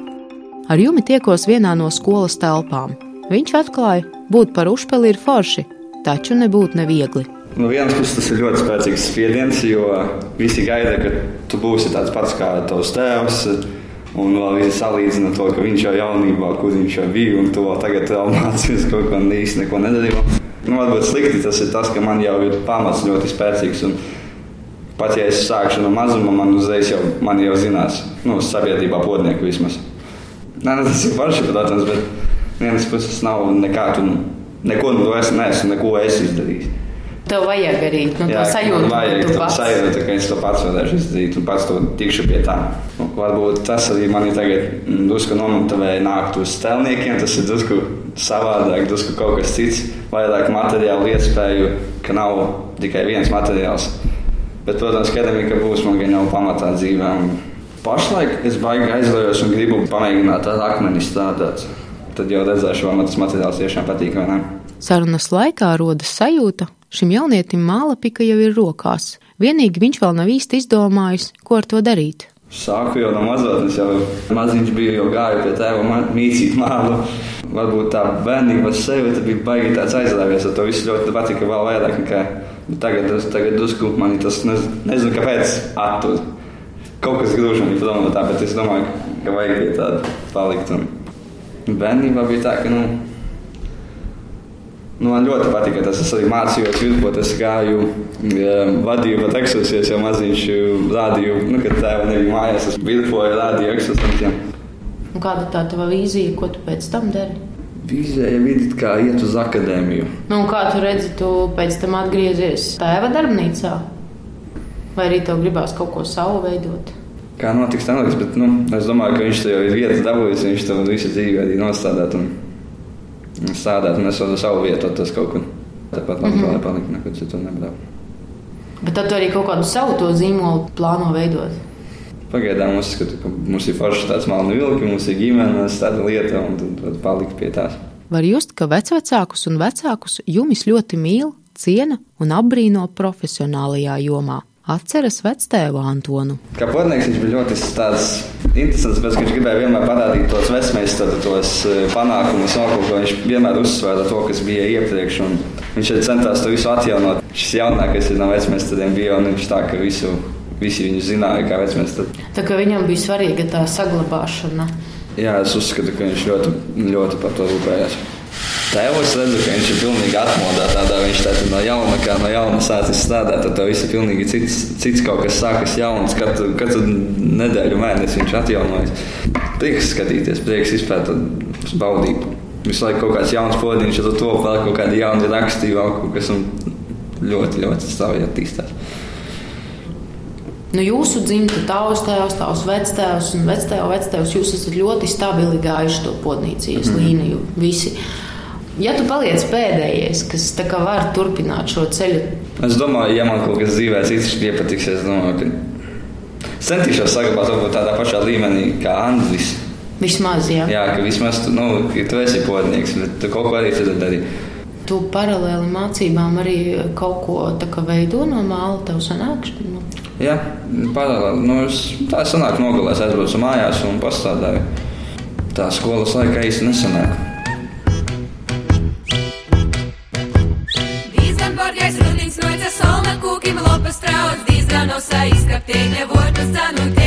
Ar Jumi tiekos vienā no skolas telpām. Viņš atklāja, būt par užpeli ir forši, taču nebūt neviegli. No vienas puses tas ir ļoti spēcīgs spiediens, jo visi gaida, ka tu būsi tāds pats kā tavs tēvs. Un vēl visi salīdzina to, ka viņš jau jaunībā, kur viņš jau bija, un tu vēl tagad vēl mācījies kaut ko īsti neko nedarīt. Nu, varbūt slikti tas ir tas, ka man jau ir pamats ļoti spēcīgs. Un pat ja es sākšu no mazuma, man uzreiz jau, man jau zinās, nu, sabiedrībā podnieku vismaz. Nē, nu, tas ir forši, protams, bet vienas puses nav nekā, tu, neko no to es neesmu, neko es izdarījis. Tev vajag arī nu, to Jā, sajūtu, man vajag to sajūtu, ka es to pats varēšu izdarīt un pats to tikšu pie tā. Nu, Varbūt tas arī mani tagad mm, drusku nomotivēja nākt uz stelniekiem. Tas ir drusku savādāk, drusku kaut kas cits, vairāk materiālu iespēju, ka nav tikai viens materiāls. Bet, protams, akadēmija būs man gan jau pamatā dzīvē. Un Pašlaik es baigi aizvējos un gribu pamēģināt ar akmeni strādāt. Tad jau redzēšu, vai man tas materiāls tiešām patīk vai nē. Sarunas laikā rodas sajūta, šim jaunietim māla pika jau ir rokās. Vienīgi viņš vēl nav īsti izdomājis, ko ar to darīt. Sāku jau no mazotnes, jau maziņš bija, jau gāju pie tēva mīcīt mālu. Varbūt tā bērnība sevi tad bija baigi tāds aizrāvies, ar to visu ļoti patika vēl vairāk nekā tagad. Tagad drusku man tas nez, nezinu, kāpēc attur. Kaut kas grūž man prom no tā, bet es domāju, ka vajag pie tāda palikt. Un bērnībā bija tā, ka, nu, Nu, man ļoti patīk tas. Es arī mācījos, jūtot, es gāju, ja, vadīju pat eksorsijas, jau maziņš rādīju, nu, kad tēva nebija mājās. Es virpoju, rādīju eksorsiem. Un Kāda tā tava vīzija, ko tu pēc tam dari? Vīzēja vidīt, kā iet uz akadēmiju. Nu, kā tu redzi, tu pēc tam atgriezies tēva darbnīcā? Vai arī tev gribās kaut ko savu veidot? Kā notiks, neliks, bet nu, es domāju, ka viņš to jau ir vietas dabūjis, viņš to visu dzīvi arī nostādāt un, un strādāt, un es varu savu vietu tas kaut kur. Tāpat man mm -hmm. nepalika, nekur citur nebrauc. Bet tad tu arī kaut kādu savu to zīmolu plāno veidot. Pagaidām uzskatu, ka mums ir forši tāds malnu vilki, mums ir ģimenes, tāda lieta, un tad var palikt pie tās. Var just, ka vecvecākus un vecākus jumis ļoti mīl, ciena un apbrīno profesionālajā jomā. Atceras vectēvu Antonu. Kā podnieks viņš bija ļoti tāds interesants, bet viņš gribēja vienmēr parādīt tos vesmēs, tos eh, panākumus, un ko viņš vienmēr uzsvēra to, kas bija iepriekš. un Viņš centās to visu atjaunot. Šis jaunākais ir no vecmēstiem bija, un viņš tā, ka visu, visi viņu zināja, kā vecmēstiem. Tā kā viņam bija svarīga tā saglabāšana. Jā, es uzskatu, ka viņš ļoti, ļoti par to rūpējās. Tēvs redzu, ka viņš ir pilnīgi atmodā. Tādā viņš tā no jauna, kā no jauna sācis strādāt. Tad viss ir pilnīgi cits, cits kaut kas sākas jauns. Katru, katru nedēļu, mēnesi viņš atjaunojas. Prieks skatīties, prieks izpētīt, baudīt. Visu laiku kaut kāds jauns podiņš, tad to vēl kaut kādi jauni raksti, vēl kaut kas ļoti, ļoti strauji attīstās. Nu, jūsu dzimta, tavs tēvs, tavs vectēvs un vectēvs, vectēvs, jūs esat ļoti stabili gājuši to podnīcijas mm -hmm. līniju. Visi. Ja tu paliec pēdējais, kas var turpināt šo ceļu, Es domāju, ja man kaut kas dzīvē cits iepatiks, es domāju, ka centīšos saglabāt varbūt tādā pašā līmenī kā Andris. vismaz, ja Jā, ka vismaz tu, nu, tu esi podnieks, bet tu kaut ko arī tad dari. tu paralēli mācībām arī kaut ko veido no māla, tev sanāk. Nu, Jā, paralēli. Nu, es tā sanāk nogalēs aizbraucu mājās un pastādāju. Tā skolas laika īsti nesanāk. Trauc, diezgan osa izkaptēņa vortas cenu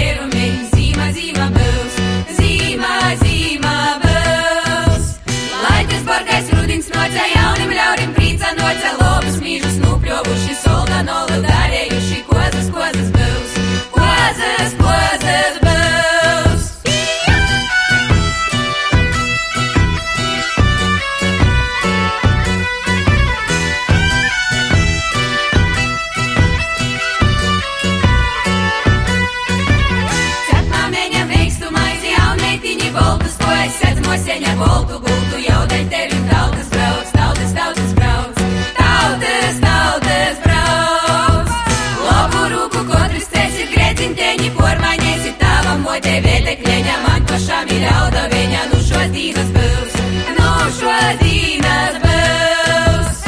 pašām ir auda viņa, nu šos dīnas būs, nu šos dīnas būs.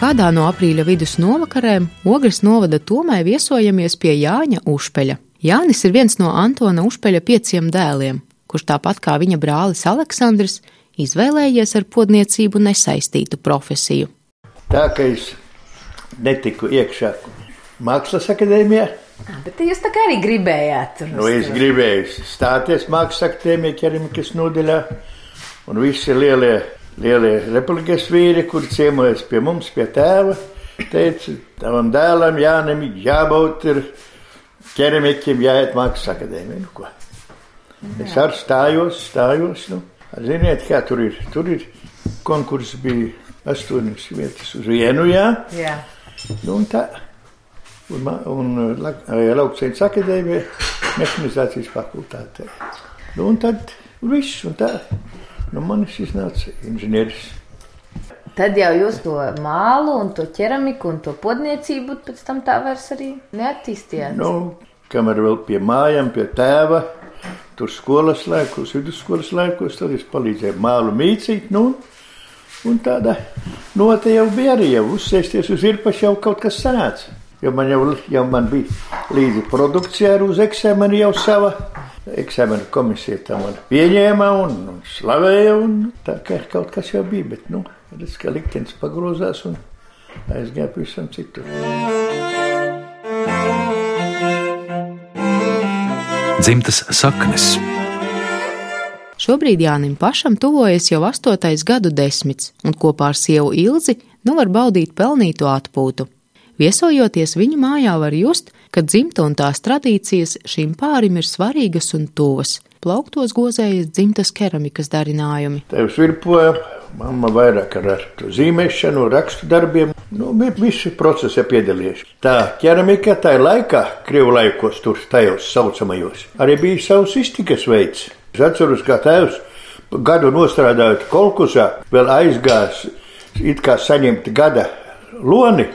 Kādā no aprīļa vidus novakarēm Ogres novada tomē viesojamies pie Jāņa Užpeļa. Jānis ir viens no Antona Užpeļa pieciem dēliem, kurš tāpat kā viņa brālis Aleksandrs izvēlējies ar podniecību nesaistītu profesiju. Tā kā es netiku iekšā Mākslas akadēmijā, Bet jūs tā kā arī gribējāt nu es gribēju stāties Mākslas akadēmijā, ķeramikas nodaļā, un visi lielie, lielie republikas vīri, kur ciemojas pie mums, pie tēva, teica, tavam dēlam Jānim jābūt ir ķeramikiem jāiet Mākslas akadēmijā. Nu, ko? es ar stājos, stājos, nu, ziniet, kā tur ir, tur ir konkurss bija astoņas vietas uz vienu, jā. Jā. Nu, un tā. Un, ma- un Lauksaimnes akadēmija, mehanizācijas fakultātē. Nu, un tad viss, un tā. Nu, manis iznāca inženieris. Tad jau jūs to mālu un to ķeramiku un to podniecību pēc tam tā vairs arī neattīstījāt. Nu, kamēr vēl pie mājām, pie tēva, tur skolas laikos, vidusskolas laikos, tad es palīdzēju mālu mīcīt. Nu, un tāda note jau bija arī, jau uzsēsties uz irpašu jau kaut kas sanāca. Jo man jau, jau man bija līdzi produkcija ar uz eksāmenu jau sava. Eksāmena komisija tam man pieņēma un, un slavēja, un tā kā kaut kas jau bija, bet, nu, redz, ka liktenis pagrozās un aizgāja pavisam citur. Dzimtas saknes. Šobrīd Jānim pašam tuvojas jau astotais gadu desmits, un kopā ar sievu Ilzi nu var baudīt pelnīto atpūtu. Viesojoties viņu mājā, var just, ka dzimta un tās tradīcijas šīm pārim ir svarīgas un tuvas. Plauktos gozējas dzimtas keramikas darinājumi. Tev svirpoja, mamma vairāk ar, zīmēšanu, rakstu darbiem. Nu, bija visi procesi piedalījušies. Tā ķeramika tajā laikā, Krievu laikos, tur tajos saucamajos, arī bija savs iztikas veids. Es atceros, kā tēvs gadu nostrādājot kolkusā, vēl aizgājis it kā saņemt gada loni.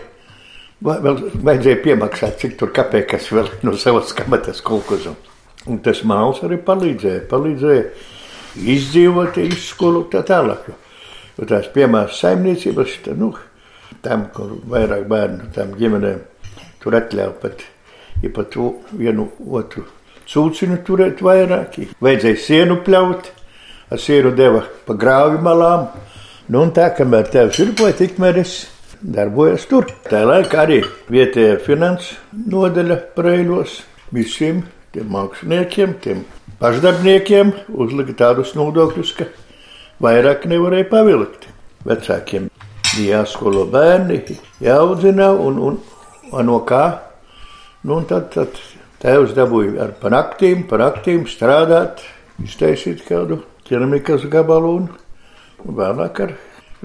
Vēl vajadzēja piemaksāt, cik tur kapeikas vēl no savas kabatas kolkuzu. Un tas māls arī palīdzēja, palīdzēja izdzīvot, izskolot tā tālāk. Jo, tās piemērs saimniecības, tā, nu, tam, kur vairāk bērnu, tam ģimenēm, tur atļauj pat, ja pat vienu otru cūcinu turēt vairāk, vajadzēja sienu pļaut, ar sienu deva pa grāvi malām, nu un tā, kamēr tevs ir poja, tikmēr es darbojos tur. Tā laikā arī vietējā finanses nodaļa Breilos visiem tiem māksliniekiem, tiem pašdarbniekiem uzlika tādus nodokļus, ka vairāk nevarēja pavilkt. Vecākiem bija jāskolo bērni, jāaudzina un, un, un no kā. Nu, un tad, tad tēvs dabūja ar panaktīm, panaktīm strādāt, iztaisīt kādu ķeramikas gabalu un vēlāk ar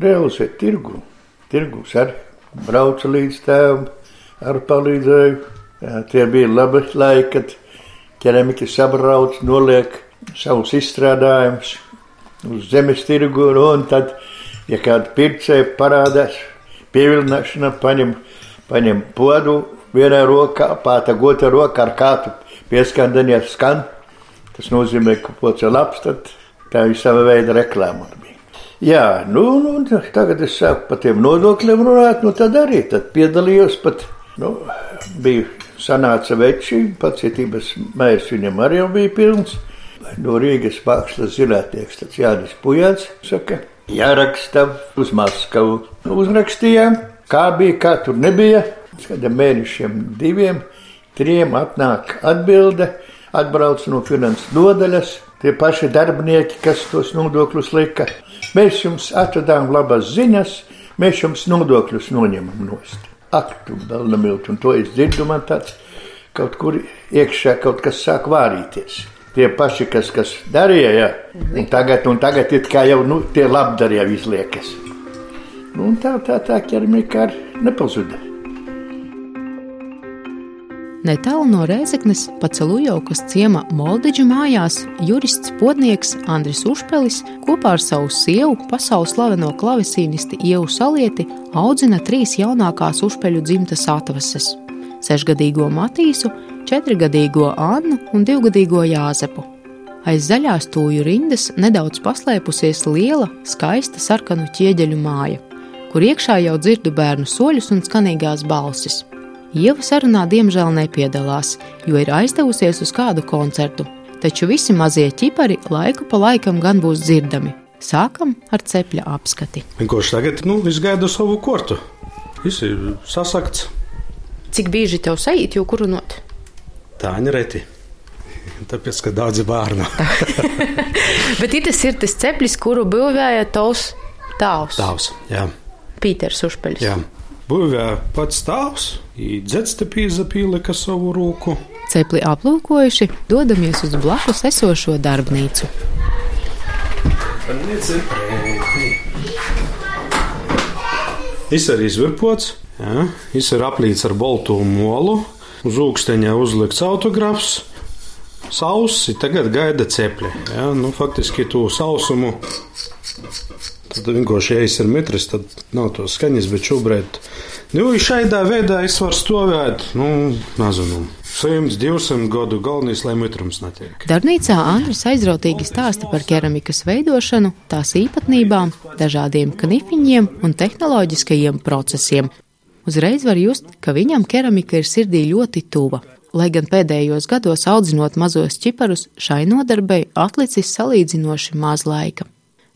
realizēt tirgu. Tirgus arī brauca līdz tēvam, ar palīdzēju. Tie bija labi laiki, kad ķeramiķi sabrauc, noliek savus izstrādājumus uz zemes tirgu, nu, un tad, ja kāda pircēja parādās, pievilināšana, paņem, paņem podu vienā rokā, pāta otrā rokā ar kātu pieskandanies skan. Tas nozīmē, ka pods ir labs, tad tā ir sava veida reklāma. bija. Jā, nu, nu, tagad es sāku par tiem nodokļiem runāt, nu tad arī tad piedalījos pat, nu, biju sanāca veči, pacietības mērs viņam arī bija pilns. No Rīgas mākslas zinātnieks, tāds Jānis Pujāns, saka, jāraksta uz Maskavu. Nu, uzrakstījām, kā bija, kā tur nebija. Kādam mēnešiem, diviem, trim atnāk atbilde, atbrauc no finanses nodaļas. Tie paši darbinieki, kas tos nodokļus lika, mēs jums atradām labas ziņas, mēs jums nodokļus noņemam nost. Ak, tu belna milti, un to es dzirdu, man tāds kaut kur iekšā kaut kas sāk vārīties. Tie paši, kas, kas darīja, ja? un tagad, un tagad it kā jau nu, tie labdarīja izliekas. Nu, un tā, tā, tā ķermīka ar nepazuda. Netālu no Rēzeknes, Pacelujaukas ciema Moldeģa mājās, jurists podnieks Andris Užpelis kopā ar savu sievu, pasaules slaveno klavesīnisti Ievu Salieti, audzina trīs jaunākās Užpeļu dzimtas atvases - sešgadīgo Matīsu, četrgadīgo Annu un divgadīgo Jāzepu. Aiz zaļās tūju rindas nedaudz paslēpusies liela, skaista sarkanu ķieģeļu māja, kur iekšā jau dzirdu bērnu soļus un skanīgās balsis. Ieva sarunā diemžēl nepiedalās, jo ir aizdevusies uz kādu koncertu, taču visi mazie ķipari laiku pa laikam gan būs dzirdami. Sākam ar cepļa apskati. Kurš tagad nu, gaida savu kortu? Viss ir sasakts. Cik bieži tev sajūt, jau kur runāt? Tā ir reti. Tāpēc, ka daudzi bērnu. Bet tas ir tas ceplis, kuru būvēja tavs tēvs. Tēvs, jā. Pīters Užpeļs. Jā. Būvēja pats tēvs, Dzēstapīza pielika savu roku. Cepli aplūkojuši, dodamies uz blakus esošo darbnīcu. Šis ir izvirpots, šis ir aplīts ar boltu molu, uz ūksteņa uzlikts autografs. Sausi tagad gaida cepļi. Ja? Nu, faktiski to sausumu Tad vienkārši, ja es ir mitrs, tad nav to skaņas, bet šobrīd, nu, šādā veidā es varu stāvēt, nu, nezinu. 100, 200 gadu galvenais, lai mitrums netiek. Darbnīcā Andris aizrautīgi stāsta par keramikas veidošanu, tās īpatnībām, dažādiem knifiņiem un tehnoloģiskajiem procesiem. Uzreiz var just, ka viņam keramika ir sirdī ļoti tuva. Lai gan pēdējos gados audzinot mazos čiparus, šai nodarbei atlicis salīdzinoši maz laika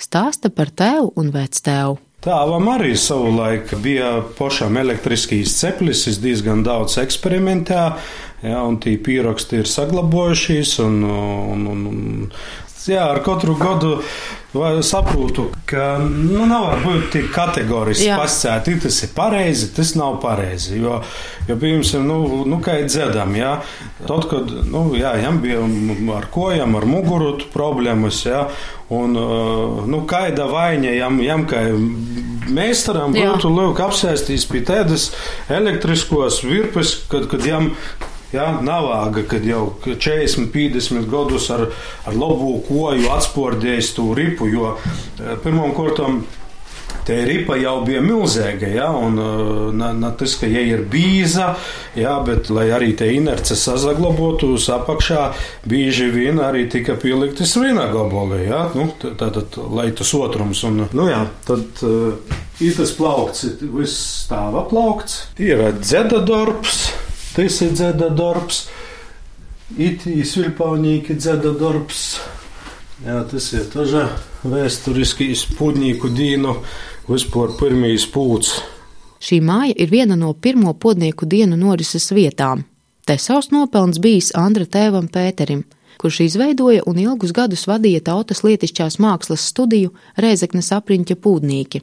stāsta par tēvu un vectēvu. Tēvam arī savulaik bija pašam elektriskīs ceplis, es diezgan daudz eksperimentēju, ja, un tie pieraksti ir saglabojušies, un, un, un, un jā, ar katru gadu saprotu, ka nu, nevar būt tik kategoriski pasakāt, tas ir pareizi, tas nav pareizi. Jo, jo piemēram, nu, nu, kā ir dzirdam, ja, tad, kad nu, jā, jām bija ar kojām, ar muguru problēmas, ja, un nu, kāda vaina jām, jām kā meistaram būtu lūk apsēsties pie tādas elektriskos virpes, kad, kad jām Ja, nav vāga, kad jau 40, 50 gadus ar, ar labu koju atspordējis to ripu, jo eh, pirmām kārtām Te ripa jau bija milzīga, ja, un eh, ne, ne tas, ka ja ir bīza, ja, bet lai arī te inerce sazaglabotos apakšā, bieži vien arī tika pielikti svina gabali, ja, nu, tātad, lai tas otrums, un, nu jā, tad uh, ir tas plaukts, viss stāva plaukts, ir dzeda darbs, Tas ir dzēda darbs, it īsvilpaunīgi dzēda darbs. Jā, tas ir taža vēsturiski spūdnīku dīnu, vispār pirmīs pūts. Šī māja ir viena no pirmo podnieku dienu norises vietām. Te savs nopelns bijis Andra tēvam Pēterim, kurš izveidoja un ilgus gadus vadīja tautas lietišķās mākslas studiju Rēzeknes apriņķa pūdnīki.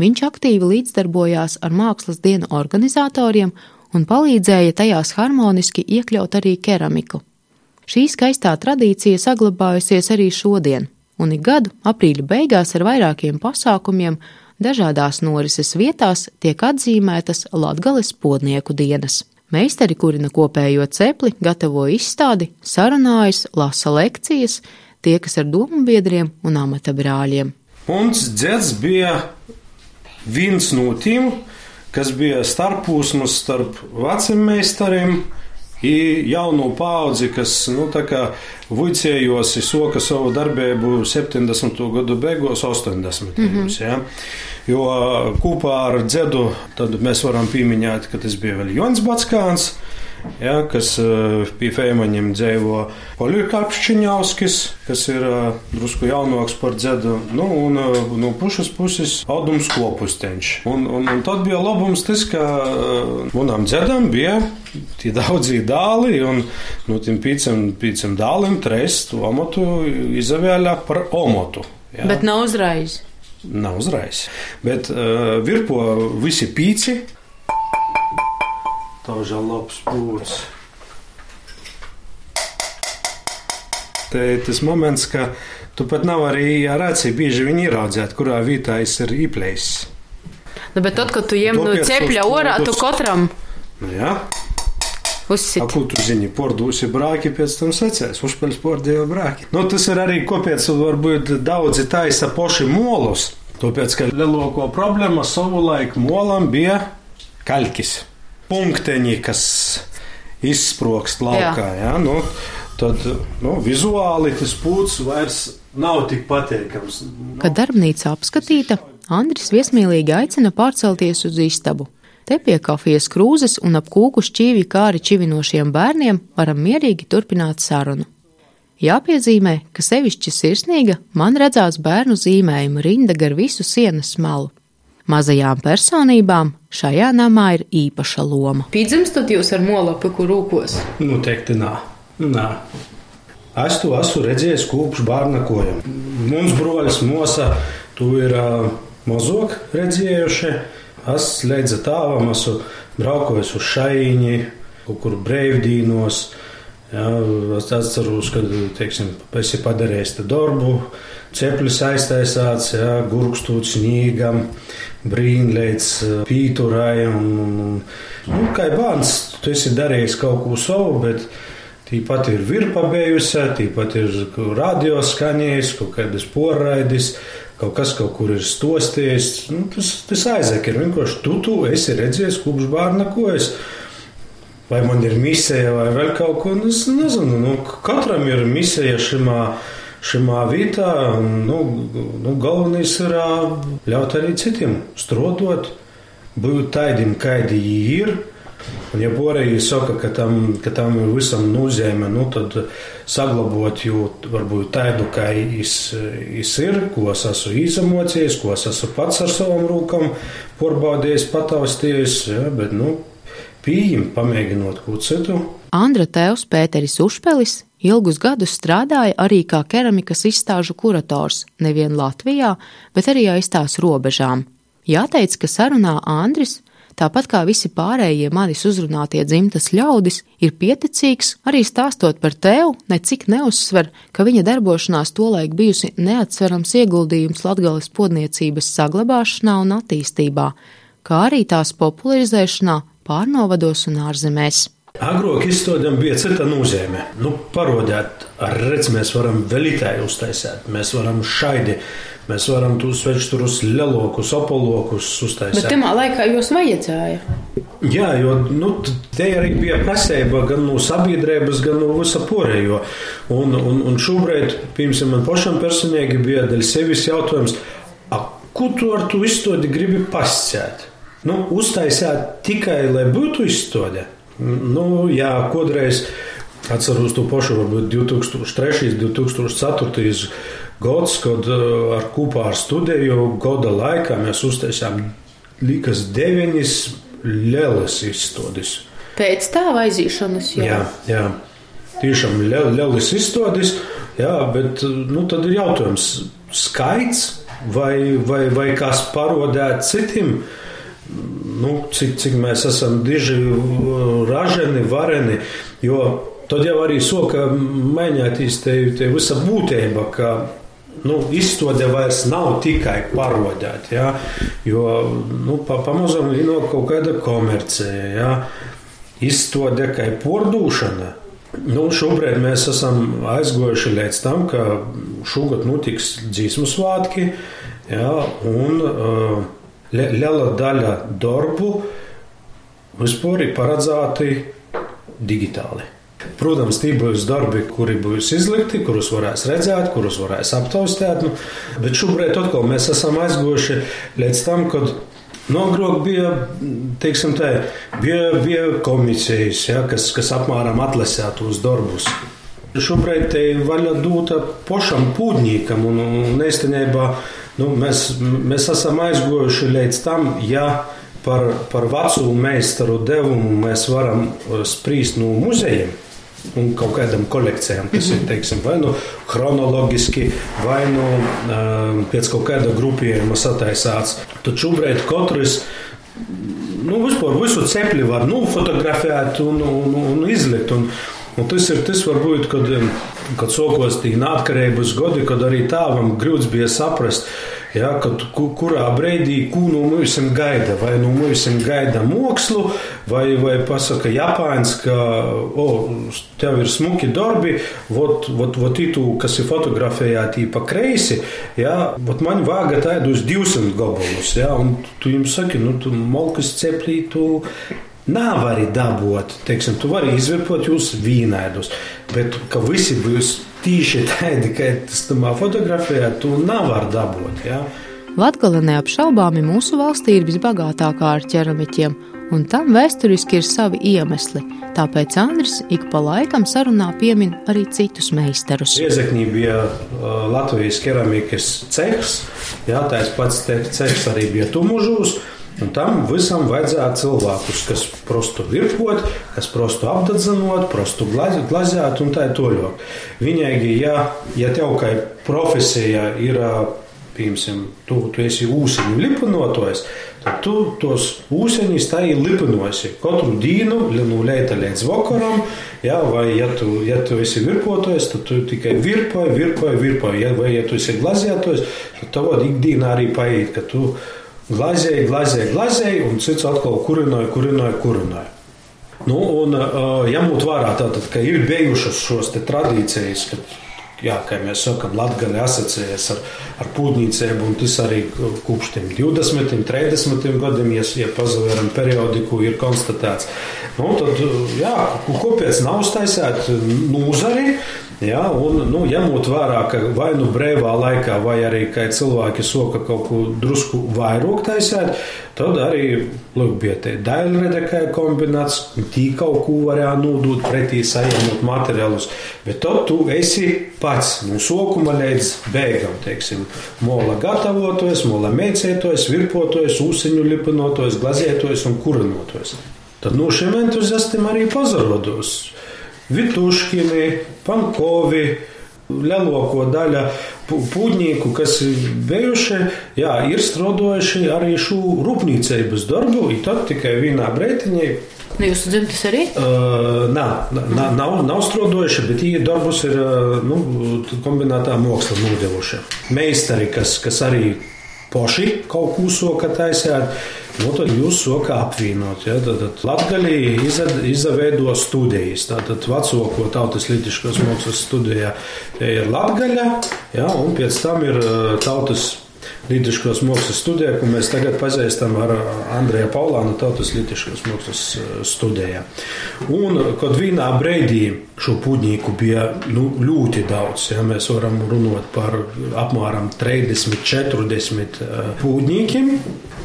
Viņš aktīvi līdzdarbojās ar mākslas dienu organizatoriem un palīdzēja tajās harmoniski iekļaut arī keramiku. Šī skaistā tradīcija saglabājusies arī šodien, un ik gadu aprīļa beigās ar vairākiem pasākumiem dažādās norises vietās tiek atzīmētas Latgales podnieku dienas. Meistari kurina kopējo cepli, gatavo izstādi, sarunājas, lasa lekcijas, tiekas ar domu biedriem un amata brāļiem. Mums dzēds bija viens no tiem, kas bija starpūsmas starp veciem meistariem, Ir jauno paudzi, kas nu, vicējos, soka savu darbību 70. gadu beigās, 80. Mhm. gados. Ja? Jo kopā ar Dzedu mēs varam pieminēt, ka tas bija vēl Jons Batskāns. Ja, kas uh, pie Fēmaņiem dzīvo Poļakapšķiņauskis, kas ir uh, drusku jaunāks par dzedu, nu, un uh, no pušas puses Audums Klopusteņš. Un, un, un tad bija labums tas, ka manam dzedam bija tie daudzi dāli, un no tiem pīcam, pīcam dālim tres to amatu izvēlē par omotu. Ja. Bet nav uzreiz. Nav uzreiz. Bet uh, virpo visi pīci. Taužā labs būts. Te ir tas moments, ka tu pat nav arī ar acīm bieži vien ieraudzēt, kurā vietā es ir īplējis. Nu, bet tad, kad tu jem no cepļa orā, tu katram. Nu, jā. Uzsit. Ko tu zini, pordūsi brāki, pēc tam secēs, uzpeļs pordēja brāki. Nu, tas ir arī, kāpēc varbūt daudzi taisa poši molus. Tāpēc, ka lielāko problēma savulaik molam bija kaļkis. Punkteņi, kas izsprokst laukā. Jā. Jā, nu, tad nu, vizuāli tas pūcis vairs nav tik patīkams. Kad darbnīca apskatīta, Andris viesmīlīgi aicina pārcelties uz istabu. Te pie kafijas krūzes un ap kūku šķīvi kā arī čivinošiem bērniem varam mierīgi turpināt sarunu. Jāpiezīmē, ka sevišķi sirsnīga man redzās bērnu zīmējuma rinda gar visu sienas malu. Mazajām personībām šajā namā ir īpaša loma. Pīdzimstot jūs ar molapiku rūkos? Nu, teikti, nā. nā. Es to esmu redzējis kopš bērna kojam. Mums broļs Mosa tu ir uh, mazāk redzējuši. Es līdz tāvam esmu braukojis uz šaini, kaut kur brīvdīnos. Jā, es atceros, ka teiksim, esi padarījis darbu, ceplis aiztaisāts, gurkstūts sniegam, brīnlēts pīturai. Un, un, un, nu, kā bērns, tu esi darījis kaut ko savu, bet Tāpat ir virpa bijusi, tāpat ir radio skanējis, kaut kādas porraidis, kaut kas kaut kur ir stostījis. Nu, tas, tas aizek ir vienkārši tu, tu esi redzējis, kopš bērna ko es. Vai man ir misija vai vēl kaut ko, nu, es nezinu. Nu, katram ir misija šimā, šimā vietā. Nu, nu, galvenais ir ļaut arī citiem strodot, būt taidim, kādi ir. Un, ja porēji saka, ka tam, ka tam ir visam nozīme, nu, tad saglabāt jau varbūt tādu, kā es, es ir, ko es esmu izemocījis, ko es esmu pats ar savam rūkam porbaudījis, pataustījis, ja, bet, nu, pieejam, pamēģinot ko citu. Andra Tevs Pēteris Užpelis ilgus gadus strādāja arī kā keramikas izstāžu kurators nevien Latvijā, bet arī aiz tās robežām. Jāteic, ka sarunā Andris tāpat kā visi pārējie manis uzrunātie dzimtas ļaudis, ir pieticīgs arī stāstot par tevu, necik neuzsver, ka viņa darbošanās tolaik bijusi neatsverams ieguldījums latgales podniecības saglabāšanā un attīstībā, kā arī tās popularizēšanā pārnovados un ārzemēs. Agrāk izstādēm bija cita nozīme. Nu, parodēt, ar redz, mēs varam vēl itāļu uztaisīt, mēs varam šaidi, mēs varam tos večturus lelokus, apolokus uztaisīt. Bet tamā laikā jūs vajadzēja. Jā, jo nu, te arī bija prasība gan no sabiedrības, gan no visa porējo. Un, un, un šobrīd, piemēram, man pašam personīgi bija daļa sevis jautājums, ko tu ar to izstādi gribi pasciēt? Nu, uztaisīt tikai, lai būtu izstāde. Nu, jā, kādreiz atceros to pašu, varbūt 2003, 2004 gads, kad ar kopā ar studiju gada laikā mēs uztaisījām likas deviņas lielas izstādes. Pēc tā aizīšanas jau. Jā, jā. tiešām lielas izstādes, jā, bet nu, tad ir jautājums skaits vai, vai, vai kas parodēt citiem nu, cik, cik mēs esam diži raženi, vareni. Jo tad jau arī soka mainīties te, te visa būtība, ka nu, izstāde vairs nav tikai parodēt, ja, jo nu, pa, pamazām ir kaut kāda komercija, ja, izstāde kā pordūšana. Nu, šobrīd mēs esam aizgojuši līdz tam, ka šogad notiks dzīsmu svētki, ja, un uh, liela daļa darbu vispār ir paredzēti digitāli. Protams, tie būs darbi, kuri būs izlikti, kurus varēs redzēt, kurus varēs aptaustīt. Nu, bet šobrīd atkal mēs esam aizgojuši līdz tam, kad Nogrok bija, teiksim, tā, bija, bija komisijas, ja, kas, kas apmēram atlasīja tos darbus. Šobrīd te vaļa dota pašam pūģniekam, un, un īstenībā nu, mēs, mēs esam aizgojuši līdz tam, ja par, par vecu meistaru devumu mēs varam sprīst no muzejiem un kaut kādām kolekcijām, kas ir teiksim, vai nu chronoloģiski, vai nu pēc kaut kāda grupējuma sataisāts. Tad šobrīd katrs. Nu, vispār visu cepli var nu, fotografēt un, un, un izlikt. Un, un tas ir tas, varbūt, kad, kad sokos tie neatkarības gadi, kad arī tāvam grūts bija saprast, Ja, kad, kurā brīdī kūnu mums gaida, vai nu mums gaida mākslu, vai, vai pasaka Japāns, ka o, tev ir smuki darbi, vot, vot, vot itu, kas ir fotografējāti pa kreisi, ja, vot man vāga tādus 200 gabalus, ja, un tu jums saki, nu, tu malkas ceplī, tu nav arī dabūt, teiksim, tu vari izvirpot jūs vīnēdus, bet ka visi būs tīši tādi, ka tas tamā fotografijā tu nevar dabūt. Ja? Latgale neapšaubāmi mūsu valstī ir visbagātākā ar ķeramiķiem, un tam vēsturiski ir savi iemesli. Tāpēc Andris ik pa laikam sarunā piemin arī citus meistarus. Iezeknī bija uh, Latvijas keramikas cehs, jā, tāds pats cehs arī bija Tumužūs. Un tam visam vajadzēja cilvēkus, kas prostu virpot, kas prostu apdedzinot, prostu glazēt un tā toļok. Viņai, ja, ja tev kā profesija ir, piemēram, tu, tu esi ūsuņu lipinotojs, tad tu tos ūsuņus tā ir lipinosi katru dienu, no leita līdz vakaram. Ja, vai, ja tu, ja tu esi virpotojs, tad tu tikai virpoji, virpoji, virpoji. Ja, vai, ja tu esi glazētojs, tad tev ikdienā arī paiet, ka tu esi glazēja, glazēja, glazēja, un cits atkal kurināja, kurināja, kurināja. Nu, un, ņemot vērā, tātad, ka ir bijušas šos tradīcijas, ka, jā, kā mēs sakām, Latvija asociējas ar, ar pūtnīcēm, un tas arī kopš 20, 30 gadiem, ja, ja pazaveram periodiku, ir konstatēts. Nu, tad, jā, kāpēc nav uztaisēt nūzari? Ja, un, nu, ņemot vērā, ka vai nu brīvā laikā, vai arī cilvēki soka kaut ko drusku vairāk taisīt, tad arī lūk, bija tie daļradekāja kombināts, tī kaut ko varēja nodot pretī saņemot materiālus, bet tad tu esi pats no sokuma līdz beigām, teiksim, mola gatavotojas, mola mēcētojas, virpotojas, ūseņu lipinotojas, glazētojas un kurinotojas. Tad no šiem entuziastiem arī pazarodos. Vituškini, Pankovi, lielāko daļu pūģnieku, kas bijuši, jā, ir strādājuši arī šo rūpnīcības darbu, un tad tikai vienā breitiņā. Nu, jūsu dzimtas arī? Uh, nā, nā, nav, nav strādājuši, bet viņi darbus ir nu, kombinētā māksla nodevuši. Meistari, kas, kas arī paši kaut ko soka taisīt. Nu, tad jūs sokā apvienot. Ja? Tad, tad Latvijā izveido studijas. Tātad vecāko tautas litiskos mākslas studijā ir Latvija, ja? un pēc tam ir tautas Lītiškos mākslas studijā, ko mēs tagad pazīstam ar Andriju Paulānu, Tautas Lītiškos mākslas studijā. Un, kad vienā brīdī šo pūģnieku bija nu, ļoti daudz, ja mēs varam runāt par apmēram 30, 40 pūģniekiem,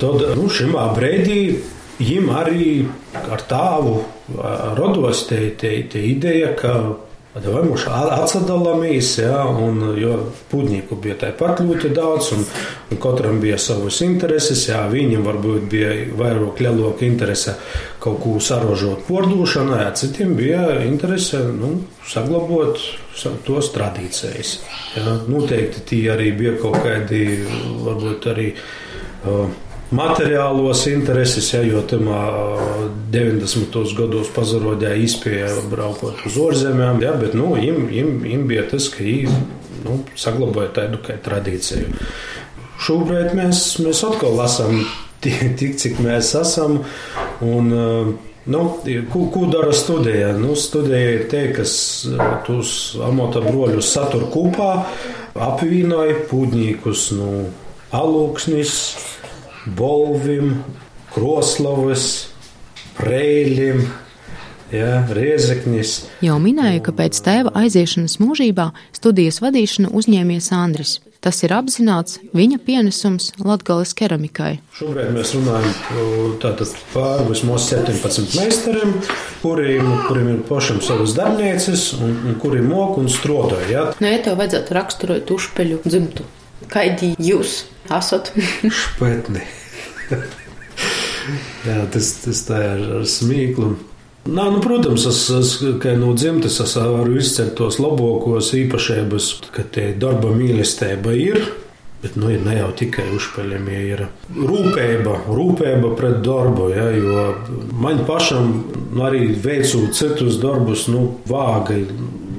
tad nu, šim brīdī viņam arī ar tāvu rados te, te, te ideja, ka Vai mums atsadalāmies, ja, un, jo putnieku bija tāpat ļoti daudz, un, un katram bija savas intereses. Jā, viņam varbūt bija vairāk lielāka interese kaut ko sarožot pordošanai, ja citiem bija interese nu, saglabāt tos tradīcijas. Ja. Noteikti tie arī bija kaut kādi, varbūt arī. Uh, materiālos intereses, ja, jo tamā 90. gados pazarodēja izpēja braukot uz ārzemēm, ja, bet nu, im, im, im bija tas, ka viņi nu, saglabāja tādu kā tradīciju. Šobrīd mēs, mēs atkal lasām tik, cik mēs esam. Un, Nu, ko, ko dara studija? Nu, studija ir te, kas tos amata broļus satur kopā, apvienoja pūģniekus no nu, alūksnis, Bolvim, Kroslavas, Preiļiem, jā, Riezeknis. Jau minēju, ka pēc tēva aiziešanas mūžībā studijas vadīšanu uzņēmies Andris. Tas ir apzināts viņa pienesums Latgales keramikai. Šobrīd mēs runājam tātad par vismaz 17 meistariem, kuriem, kuriem ir pašam savas darbnīcas un, un kuri mok un strodoja. Ja? Nu, ja tev vajadzētu raksturot užpeļu dzimtu, kādi jūs esat? Špetni. Jā, tas, tas tā ir ar smīklu. Nā, nu, protams, es, es kā no dzimtes es varu izcelt tos labākos īpašības, ka tie darba mīlestība ir. Bet nu, ne jau tikai uzpeļiem, ja ir rūpība, rūpība pret darbu. Ja, jo man pašam nu, arī veicot citus darbus, nu, vāga,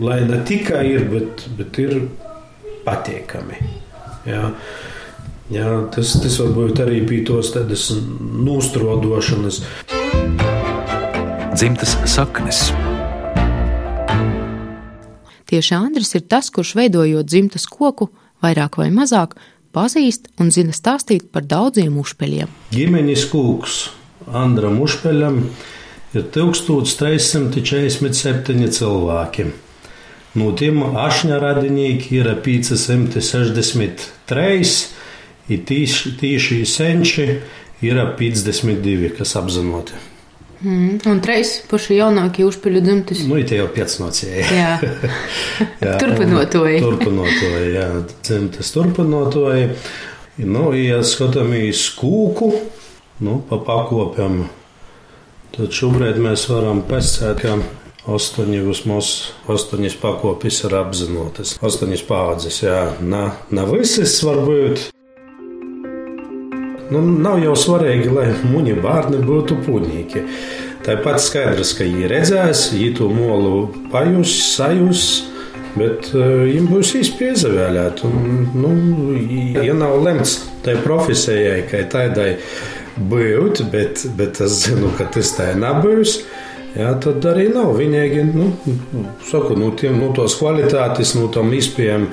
lai ne tikai ir, bet, bet ir patīkami. Ja. Jā, tas, tas varbūt arī bija tos tādas nostrodošanas. Dzimtas saknes. Tieši Andris ir tas, kurš veidojot dzimtas koku, vairāk vai mazāk, pazīst un zina stāstīt par daudziem uzpeļiem. Ģimenes kūks Andram Užpeļam ir 1347 cilvēki. No tiem ašņa radinieki ir 563, ir tīši, tīši senči ir 52, kas apzinoti. Mm, un treis paši jaunākie uzpeļu dzimtas. Nu, tie jau piecnocēji. Jā. jā turpinotoji. Turpinotoji, jā. Dzimtas turpinotoji. Nu, ja skatāmies kūku, nu, pa pakopjam, tad šobrīd mēs varam pēcēt, ka Astoņi vismaz astoņas pakopis ir apzinotas. Astoņas paudzes, jā, nav na visas varbūt. Nu, nav jau svarīgi, lai muņa bērni būtu pūņīgi. Tāpat skaidrs, ka viņi redzēs, viņi to molu pajus, sajus. Bet viņam būs īsti piezavēlēt. Nu, ja nav lemts tai profesijai, ka tādai būt, bet, bet es zinu, ka tas tā nav bijis. Jā, tad arī nav vienīgi nu, saku, nu, tiem, nu, tos kvalitātes, nu, tam izpējām,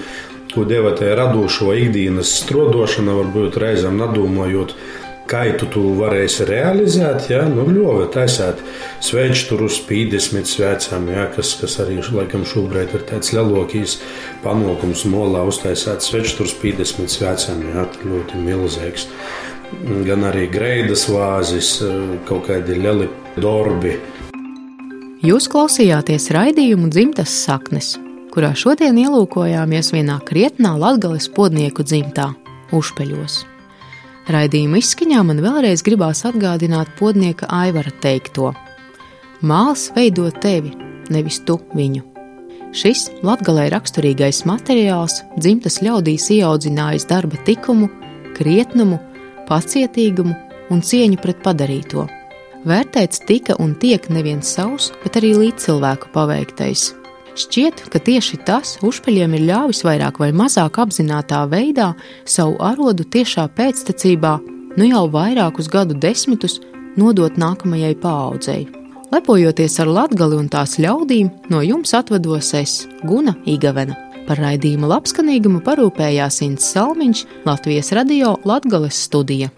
ko deva tajā radošo ikdienas strodošana, varbūt reizēm nedomājot, kā tu varēsi realizēt. Jā, nu, sveču tur uz 50 svecām, jā, kas, kas arī laikam šobrīd ir tāds lielākais panākums molā uztaisīt sveču tur uz 50 svecām, jā, ļoti milzīgs. Gan arī greidas vāzes, kaut kādi lieli dorbi. Jūs klausījāties raidījumu dzimtas saknes, kurā šodien ielūkojāmies vienā krietnā latgales podnieku dzimtā - Užpeļos. Raidījuma izskaņā man vēlreiz gribās atgādināt podnieka Aivara teikto: Māls veido tevi, nevis tu viņu. Šis latgalē raksturīgais materiāls dzimtas ļaudīs ieaudzinājis darba tikumu, krietnumu, pacietīgumu un cieņu pret padarīto. Vērtēts tika un tiek neviens savs, bet arī līdzcilvēku paveiktais. Šķiet, ka tieši tas uzpeļiem ir ļāvis vairāk vai mazāk apzinātā veidā savu arodu tiešā pēctecībā, nu jau vairākus gadu desmitus nodot nākamajai paaudzei. Lepojoties ar latgali un tās ļaudīm, no jums atvados es, Guna Igavena. Par raidījuma labskanīgumu parūpējās Ints Salmiņš, Latvijas radio Latgales studija.